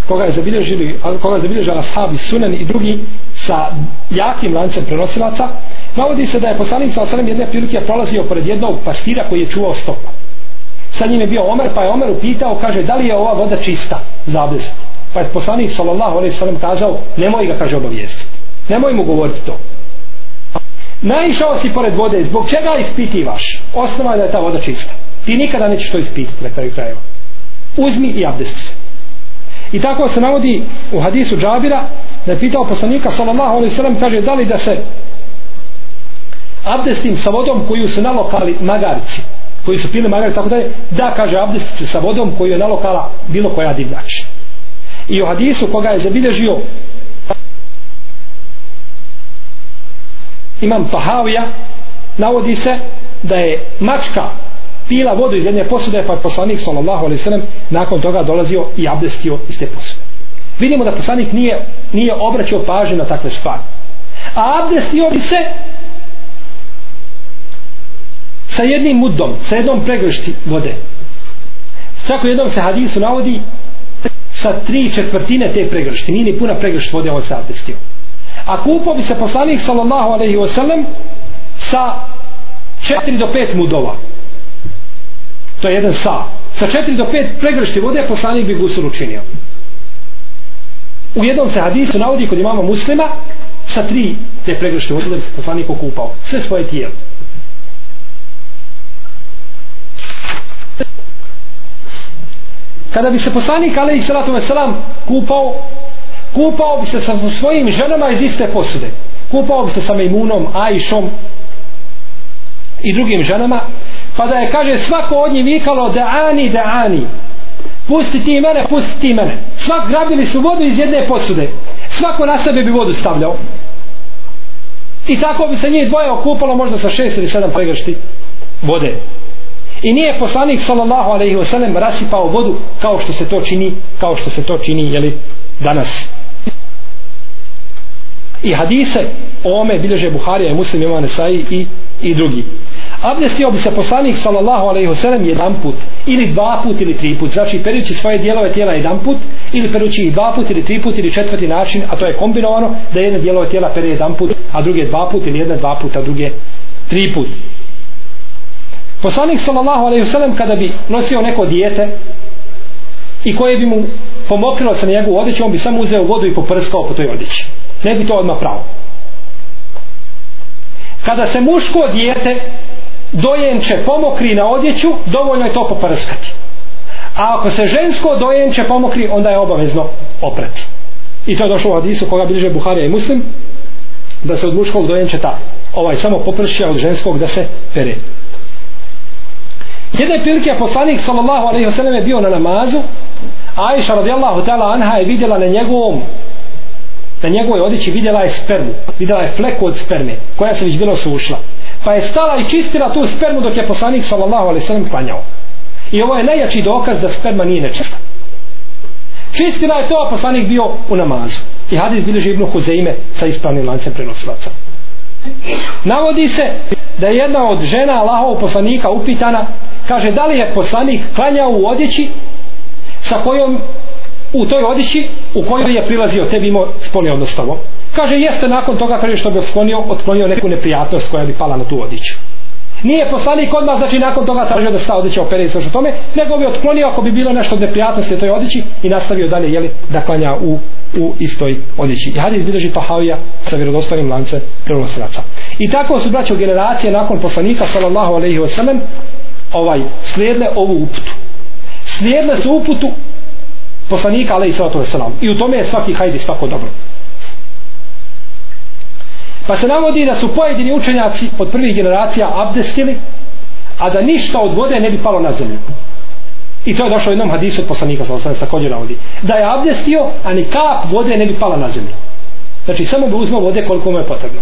koga je zabilježili koga je zabilježila ashabi sunan i drugi sa jakim lancem prenosilaca navodi se da je poslanik sa osrem jedne prilike prolazio pored jednog pastira koji je čuvao stoku sa njim je bio Omer pa je Omer upitao kaže da li je ova voda čista za abdest? Pa je poslanik sallallahu alaihi sallam kazao nemoj ga kaže obavijestiti. Nemoj mu govoriti to. Naišao si pored vode zbog čega ispitivaš? Osnova je da je ta voda čista. Ti nikada nećeš to ispititi na kraju krajeva. Uzmi i abdesti se. I tako se navodi u hadisu Džabira da je pitao poslanika sallallahu alaihi sallam kaže da li da se abdestim sa vodom koju su nalokali magarci koji su pili magare tako da je da kaže abdest se sa vodom koju je nalokala bilo koja divljač. I u hadisu koga je zabilježio imam Tahavija navodi se da je mačka pila vodu iz jedne posude pa je poslanik sallallahu alaihi sallam nakon toga dolazio i abdestio iz te posude. Vidimo da poslanik nije, nije obraćao pažnju na takve stvari. A abdestio bi se sa jednim mudom sa jednom pregršti vode. Čak u jednom se hadisu navodi sa tri četvrtine te pregršti. Nije ni puna pregršt vode on se abdestio. A kupo bi se poslanik sallallahu alaihi wasallam sa četiri do pet mudova to je jedan sa. Sa četiri do pet pregršti vode poslanik bi gusul učinio. U jednom se hadisu navodi kod imama muslima sa tri te pregršti vode da bi se poslanik okupao. Sve svoje tijelo. Kada bi se poslanik alaihi salatu wasalam kupao kupao bi se sa svojim ženama iz iste posude. Kupao bi se sa Mejmunom, Ajšom i drugim ženama pa da je kaže svako od njih vikalo da ani da ani pusti ti mene pusti ti mene. Svak grabili su vodu iz jedne posude. Svako na sebe bi vodu stavljao. I tako bi se njih dvoje okupalo možda sa šest ili sedam pregršti vode i nije poslanik sallallahu alejhi ve sellem rasipao vodu kao što se to čini kao što se to čini jeli, danas. I hadise o ome bilježe Buharija i Muslim ima Nesai i, i drugi. Abdestio bi se poslanik sallallahu alaihi wasallam jedan put ili dva put ili tri put znači perući svoje dijelove tijela jedan put ili perući ih dva put ili tri put ili četvrti način a to je kombinovano da jedne dijelove tijela pere jedan put a druge dva put ili jedne dva puta druge tri put poslanik sallallahu alejhi ve sellem kada bi nosio neko dijete i koje bi mu pomokrilo sa njegovu odjeću on bi samo uzeo vodu i poprskao po toj odjeći. Ne bi to odmah pravo kada se muško dijete dojenče pomokri na odjeću dovoljno je to poprskati. A ako se žensko dojenče pomokri onda je obavezno oprati i to je došlo u hadisu koga bliže Buharija i Muslim da se od muškog dojenčeta ovaj samo popršća od ženskog da se pere jedne prilike je poslanik sallallahu alaihi wasallam je bio na namazu Aisha radijallahu ta'ala anha je vidjela na njegovom na njegovoj odjeći vidjela je spermu vidjela je fleku od sperme koja se već bilo sušla pa je stala i čistila tu spermu dok je poslanik sallallahu alaihi wasallam klanjao. I ovo je najjači dokaz da sperma nije nečista. Čistila je to a poslanik bio u namazu. I hadis bilježi Ibnu Huzeime sa ispravnim lancem prenosilaca. Navodi se da je jedna od žena Allahov poslanika upitana kaže da li je poslanik klanjao u odjeći sa kojom u toj odjeći u kojoj je prilazio tebi imao spolni odnos kaže jeste nakon toga kaže što bi otklonio otklonio neku neprijatnost koja bi pala na tu odjeću. Nije poslanik odmah znači nakon toga tražio da sta odjeća opere i sve što tome nego bi otklonio ako bi bilo nešto od neprijatnosti toj odjeći i nastavio dalje jeli, da klanja u, u istoj odjeći. I hadis bilježi Tahavija sa vjerodostanim lance prenosilaca i tako su braćo generacije nakon poslanika sallallahu alaihi wasallam ovaj slijedle ovu uputu slijedle su uputu poslanika alaihi sallatu wasalam i u tome je svaki hajdi svako dobro Pa se navodi da su pojedini učenjaci od prvih generacija abdestili, a da ništa od vode ne bi palo na zemlju. I to je došlo u jednom hadisu od poslanika, sa osam također navodi. Da je abdestio, a ni kap vode ne bi pala na zemlju. Znači samo bi uzmao vode koliko mu je potrebno.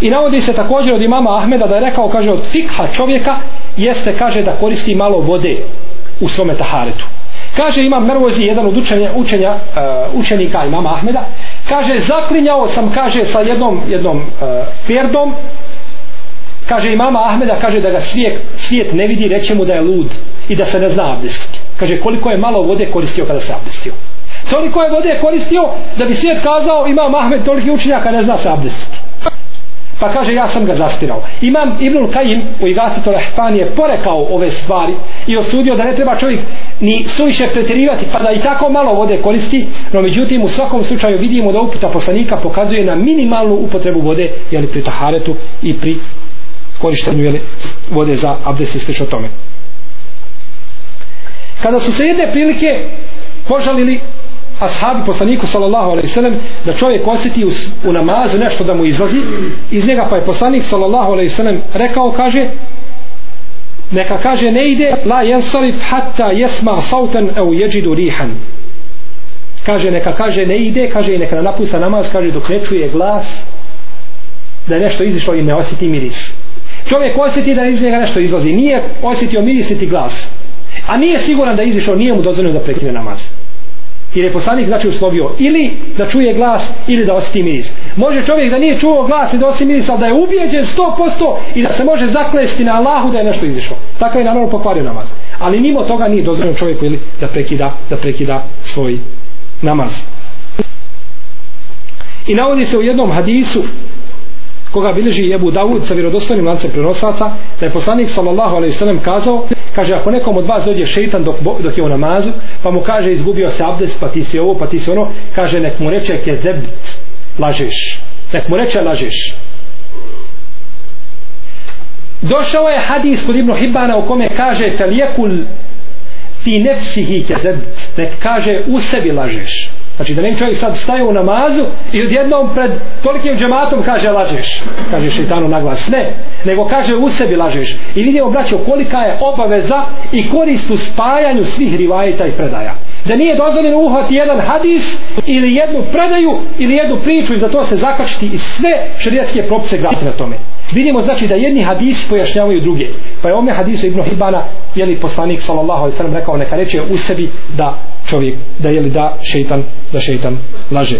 I navodi se također od imama Ahmeda da je rekao, kaže, od fikha čovjeka jeste, kaže, da koristi malo vode u svome taharetu. Kaže imam Mervozi, jedan od učenja, učenja uh, učenika imama Ahmeda, kaže zaklinjao sam, kaže sa jednom, jednom uh, fjerdom, kaže imama Ahmeda, kaže da ga svijet, svijet ne vidi, reće mu da je lud i da se ne zna abdestiti. Kaže koliko je malo vode koristio kada se abdestio. Toliko je vode koristio da bi svijet kazao imam Ahmed toliki učenjaka ne zna se abdestiti pa kaže ja sam ga zastirao. Imam Ibnul Kajim u Igasitu Rahfani je porekao ove stvari i osudio da ne treba čovjek ni suviše pretjerivati pa da i tako malo vode koristi no međutim u svakom slučaju vidimo da uputa poslanika pokazuje na minimalnu upotrebu vode jeli pri taharetu i pri korištenju jeli, vode za abdest i slično tome. Kada su se jedne prilike požalili ashabi poslaniku sallallahu alaihi sallam da čovjek osjeti u, u namazu nešto da mu izlazi iz njega pa je poslanik sallallahu alaihi sallam rekao kaže neka kaže ne ide la jensarif hatta jesma sautan au jeđidu rihan. Kaže neka kaže ne ide kaže i neka napusta namaz kaže dok ne čuje glas da je nešto izišlo i ne osjeti miris. Čovjek osjeti da iz njega nešto izlazi nije osjetio miris niti glas a nije siguran da je izišao nije mu dozvoljeno da prekine namaz jer je poslanik znači uslovio ili da čuje glas ili da osjeti miris. Može čovjek da nije čuo glas i da osjeti miris ali da je ubijeđen 100% i da se može zaklesti na Allahu da je nešto izišlo. Tako je naravno pokvario namaz. Ali mimo toga nije dozvoljeno čovjeku ili da prekida, da prekida svoj namaz. I navodi se u jednom hadisu koga bilježi Ebu Davud sa vjerodostojnim lancem prenosaca da je poslanik sallallahu alaihi sallam kazao kaže ako nekom od vas dođe šeitan dok, dok je u namazu pa mu kaže izgubio se abdest pa ti si ovo pa ti si ono kaže nek mu reče ke zeb lažeš. Nek mu reče lažeš. Došao je hadis kod Ibnu Hibana u kome kaže talijekul fi nefsihi ke zeb nek kaže u sebi lažeš. Znači da ne čovjek sad staje u namazu i odjednom pred tolikim džematom kaže lažeš. Kaže šeitanu na glas. Ne. Nego kaže u sebi lažeš. I vidimo braćo kolika je obaveza i korist u spajanju svih rivajeta i predaja. Da nije dozvoljeno uhvati jedan hadis ili jednu predaju ili jednu priču i za to se zakačiti i sve šarijetske propise grati na tome. Vidimo znači da jedni hadisi pojašnjavaju druge. Pa je ome hadisu Ibn Hibana jeli poslanik sallallahu alejhi ve sellem rekao neka reče u sebi da čovjek da je li da šejtan da šejtan laže.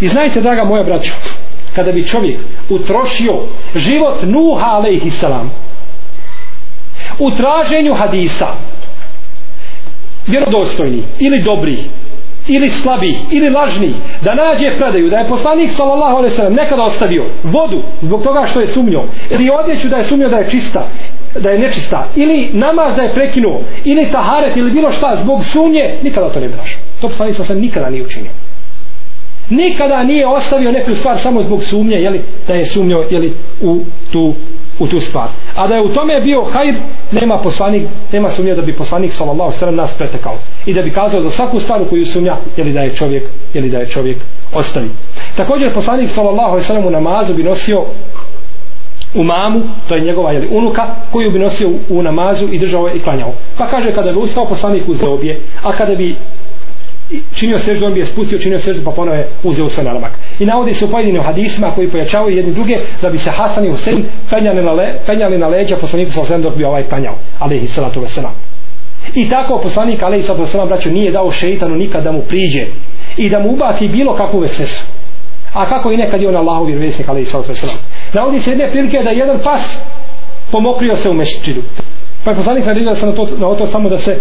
I znajte draga moja braćo, kada bi čovjek utrošio život Nuha alejhi u traženju hadisa vjerodostojni ili dobri ili slabi ili lažni da nađe predaju da je poslanik sallallahu alejhi ve sellem nekada ostavio vodu zbog toga što je sumnjao ili odjeću da je sumnjao da je čista da je nečista. Ili namaz da je prekinuo. Ili taharet ili bilo šta zbog sumnje nikada to ne bi našao. To poslanik sam nikada nije učinio. Nikada nije ostavio neku stvar samo zbog sumnje jeli, da je sumnjao jeli, u tu u tu stvar. A da je u tome bio hajr nema poslanik nema sumnje da bi poslanik sallallahu sallam nas pretekao. I da bi kazao za svaku stvar u koju sumnja je li da je čovjek je li da je čovjek ostavi. Također poslanik sallallahu sallam u namazu bi nosio u mamu, to je njegova jeli, unuka, koju bi nosio u, namazu i držao je i klanjao. Pa kaže kada bi ustao poslanik uzeo obje, a kada bi činio seždu, on bi je spustio, činio seždu, pa ponove uzeo svoj nalamak. I navodi se u pojedinim hadisima koji pojačavaju jedni druge, da bi se Hasan i Husein penjali na, le, penjali na leđa poslaniku sa dok bi ovaj penjao, alaihi salatu veselam. I tako poslanik, alaihi salatu veselam, braću, nije dao šeitanu nikad da mu priđe i da mu ubaci bilo kakvu vesesu. A kako i nekad je on Allahov vjerovjesnik, alaihi salatu veselam. Navodi se jedne prilike da jedan pas pomokrio se u mešćinu. Pa je poslanik naredio se na to, na to samo da se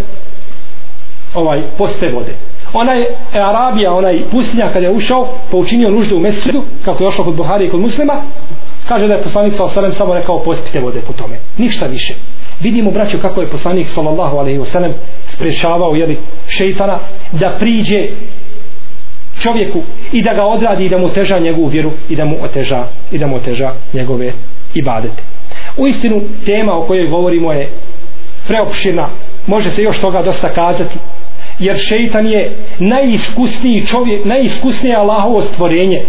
ovaj poste vode onaj e, Arabija, onaj pustinja kada je ušao, pa učinio nužde u mesjidu, kako je ošlo kod Buhari i kod muslima, kaže da je poslanik sa osalem samo rekao pospite vode po tome. Ništa više. Vidimo, braćo, kako je poslanik sallallahu alaihi wasallam sprečavao jeli, šeitana da priđe čovjeku i da ga odradi i da mu oteža njegovu vjeru i da mu oteža, i da mu oteža njegove ibadete. U istinu, tema o kojoj govorimo je preopširna, može se još toga dosta kazati, jer šeitan je najiskusniji čovjek, najiskusnije Allahovo stvorenje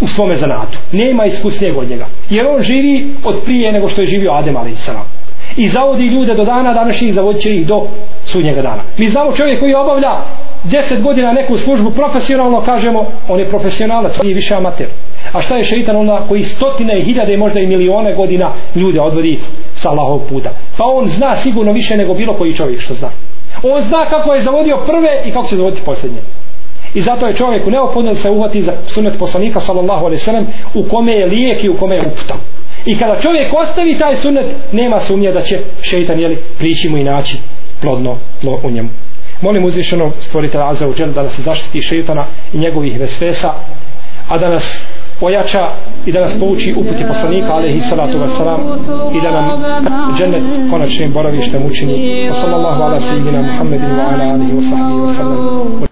u svome zanatu. Nema iskusnijeg od njega. Jer on živi od prije nego što je živio Adem a.s. I zavodi ljude do dana današnjih zavodit će ih do sudnjega dana. Mi znamo čovjek koji obavlja deset godina neku službu profesionalno, kažemo, on je profesionalac, nije više amater. A šta je šeitan onda koji stotine i hiljade, možda i milione godina ljude odvodi sa Allahov puta. Pa on zna sigurno više nego bilo koji čovjek što zna on zna kako je zavodio prve i kako će zavoditi posljednje i zato je čovjeku neophodno da se uhvati za sunet poslanika sallallahu alaihi sallam u kome je lijek i u kome je uputa i kada čovjek ostavi taj sunet nema sumnje da će šeitan jeli, prići mu i naći plodno tlo u njemu molim uzvišenog stvoritelja Azza uđel da nas zaštiti šeitana i njegovih vesvesa a da nas ojača i da nas pouči uputi poslanika alaihi salatu wasalam i da nam džennet konačnim boravištem učini. Sallallahu ala sayyidina muhammedin wa ala alihi wa sahbihi wa sallam.